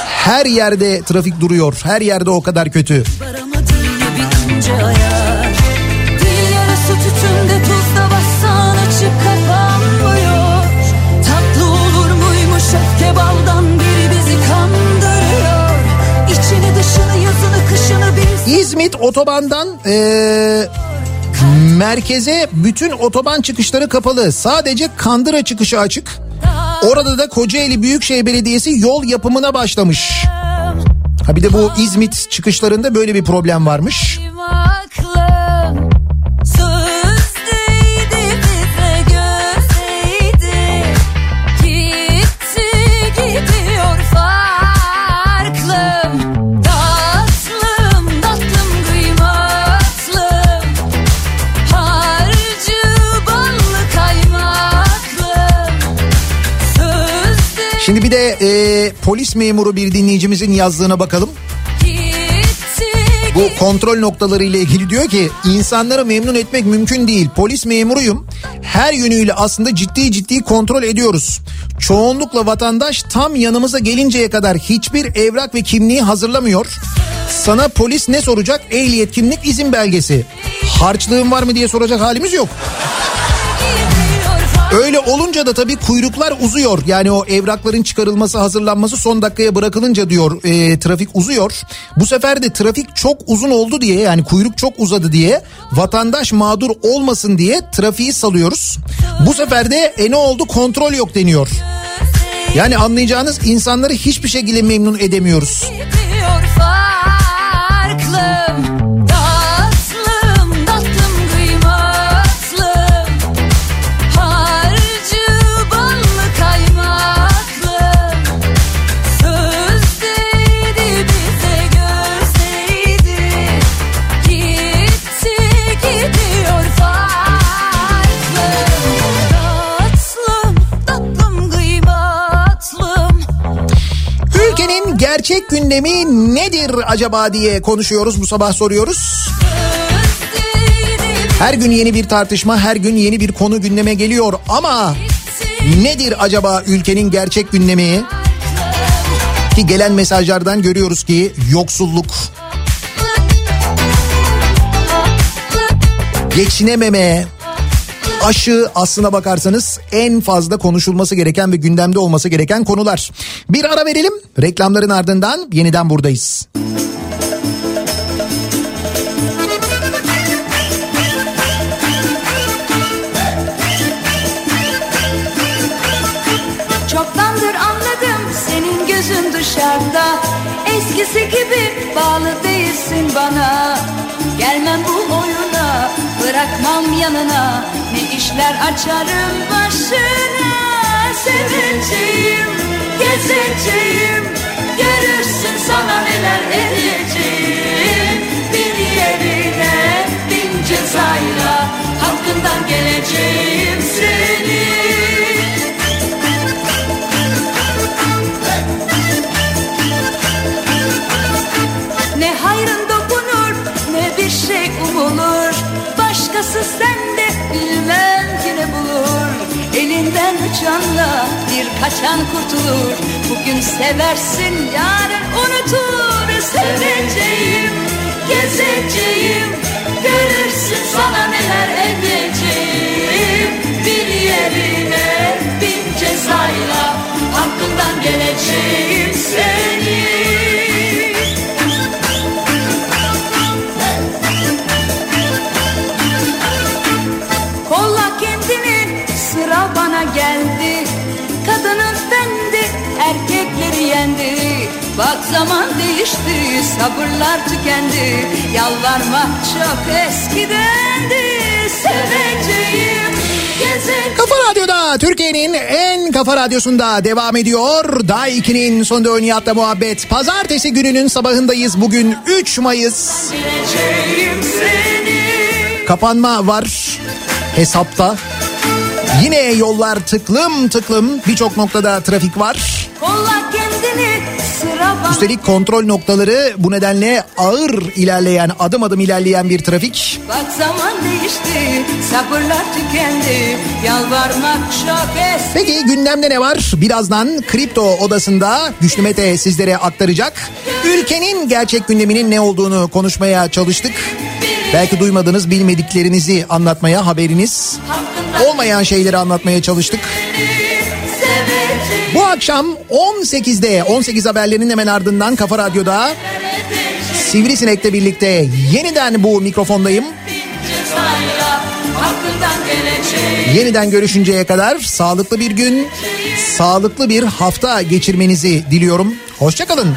Her yerde trafik duruyor. Her yerde o kadar kötü. Varamadığını otobandan ee, merkeze bütün otoban çıkışları kapalı. Sadece Kandıra çıkışı açık. Orada da Kocaeli Büyükşehir Belediyesi yol yapımına başlamış. Ha bir de bu İzmit çıkışlarında böyle bir problem varmış. Şimdi bir de ee, polis memuru bir dinleyicimizin yazdığına bakalım. Bu kontrol noktaları ile ilgili diyor ki insanları memnun etmek mümkün değil. Polis memuruyum. Her yönüyle aslında ciddi ciddi kontrol ediyoruz. Çoğunlukla vatandaş tam yanımıza gelinceye kadar hiçbir evrak ve kimliği hazırlamıyor. Sana polis ne soracak? Ehliyet, kimlik, izin belgesi. Harçlığın var mı diye soracak halimiz yok. Öyle olunca da tabii kuyruklar uzuyor. Yani o evrakların çıkarılması, hazırlanması son dakikaya bırakılınca diyor e, trafik uzuyor. Bu sefer de trafik çok uzun oldu diye yani kuyruk çok uzadı diye vatandaş mağdur olmasın diye trafiği salıyoruz. Bu sefer de e ne oldu kontrol yok deniyor. Yani anlayacağınız insanları hiçbir şekilde memnun edemiyoruz. gidiyor farklım gerçek gündemi nedir acaba diye konuşuyoruz bu sabah soruyoruz. Her gün yeni bir tartışma, her gün yeni bir konu gündeme geliyor ama nedir acaba ülkenin gerçek gündemi? Ki gelen mesajlardan görüyoruz ki yoksulluk, geçinememe, aşı aslına bakarsanız en fazla konuşulması gereken ve gündemde olması gereken konular. Bir ara verelim. Reklamların ardından yeniden buradayız. Çoktandır anladım senin gözün dışarıda Eskisi gibi bağlı değilsin bana Gelmem bu oyuna bırakmam yanına. Ne işler açarım başına. Seveceğim, gezeceğim. Görürsün sana neler edeceğim. Bir yerine bin cezayla. Hakkından geleceğim seni Başkası sende bilmem ki ne bulur. Elinden uçanla bir kaçan kurtulur. Bugün seversin yarın unutur. Seveceğim, gezeceğim. Görürsün sana neler edeceğim. Bir yerine bin cezayla Hakkından geleceğim seni geldi Kadının bendi erkekleri yendi Bak zaman değişti sabırlar tükendi Yalvarmak çok eskidendi Seveceğim gezeceğim Kafa Radyo'da Türkiye'nin en kafa radyosunda devam ediyor. Day 2'nin sonunda Nihat'la muhabbet. Pazartesi gününün sabahındayız. Bugün 3 Mayıs. Kapanma var hesapta. Yine yollar tıklım tıklım. Birçok noktada trafik var. Üstelik kontrol noktaları bu nedenle ağır ilerleyen, adım adım ilerleyen bir trafik. Bak zaman değişti sabırlar tükendi Yalvarmak çok eski Peki gündemde ne var? Birazdan Kripto Odası'nda Güçlü Mete sizlere aktaracak. Ülkenin gerçek gündeminin ne olduğunu konuşmaya çalıştık. Belki duymadınız bilmediklerinizi anlatmaya haberiniz olmayan şeyleri anlatmaya çalıştık. Bu akşam 18'de 18 haberlerinin hemen ardından Kafa Radyo'da Sivrisinek'le birlikte yeniden bu mikrofondayım. Yeniden görüşünceye kadar sağlıklı bir gün, sağlıklı bir hafta geçirmenizi diliyorum. Hoşçakalın.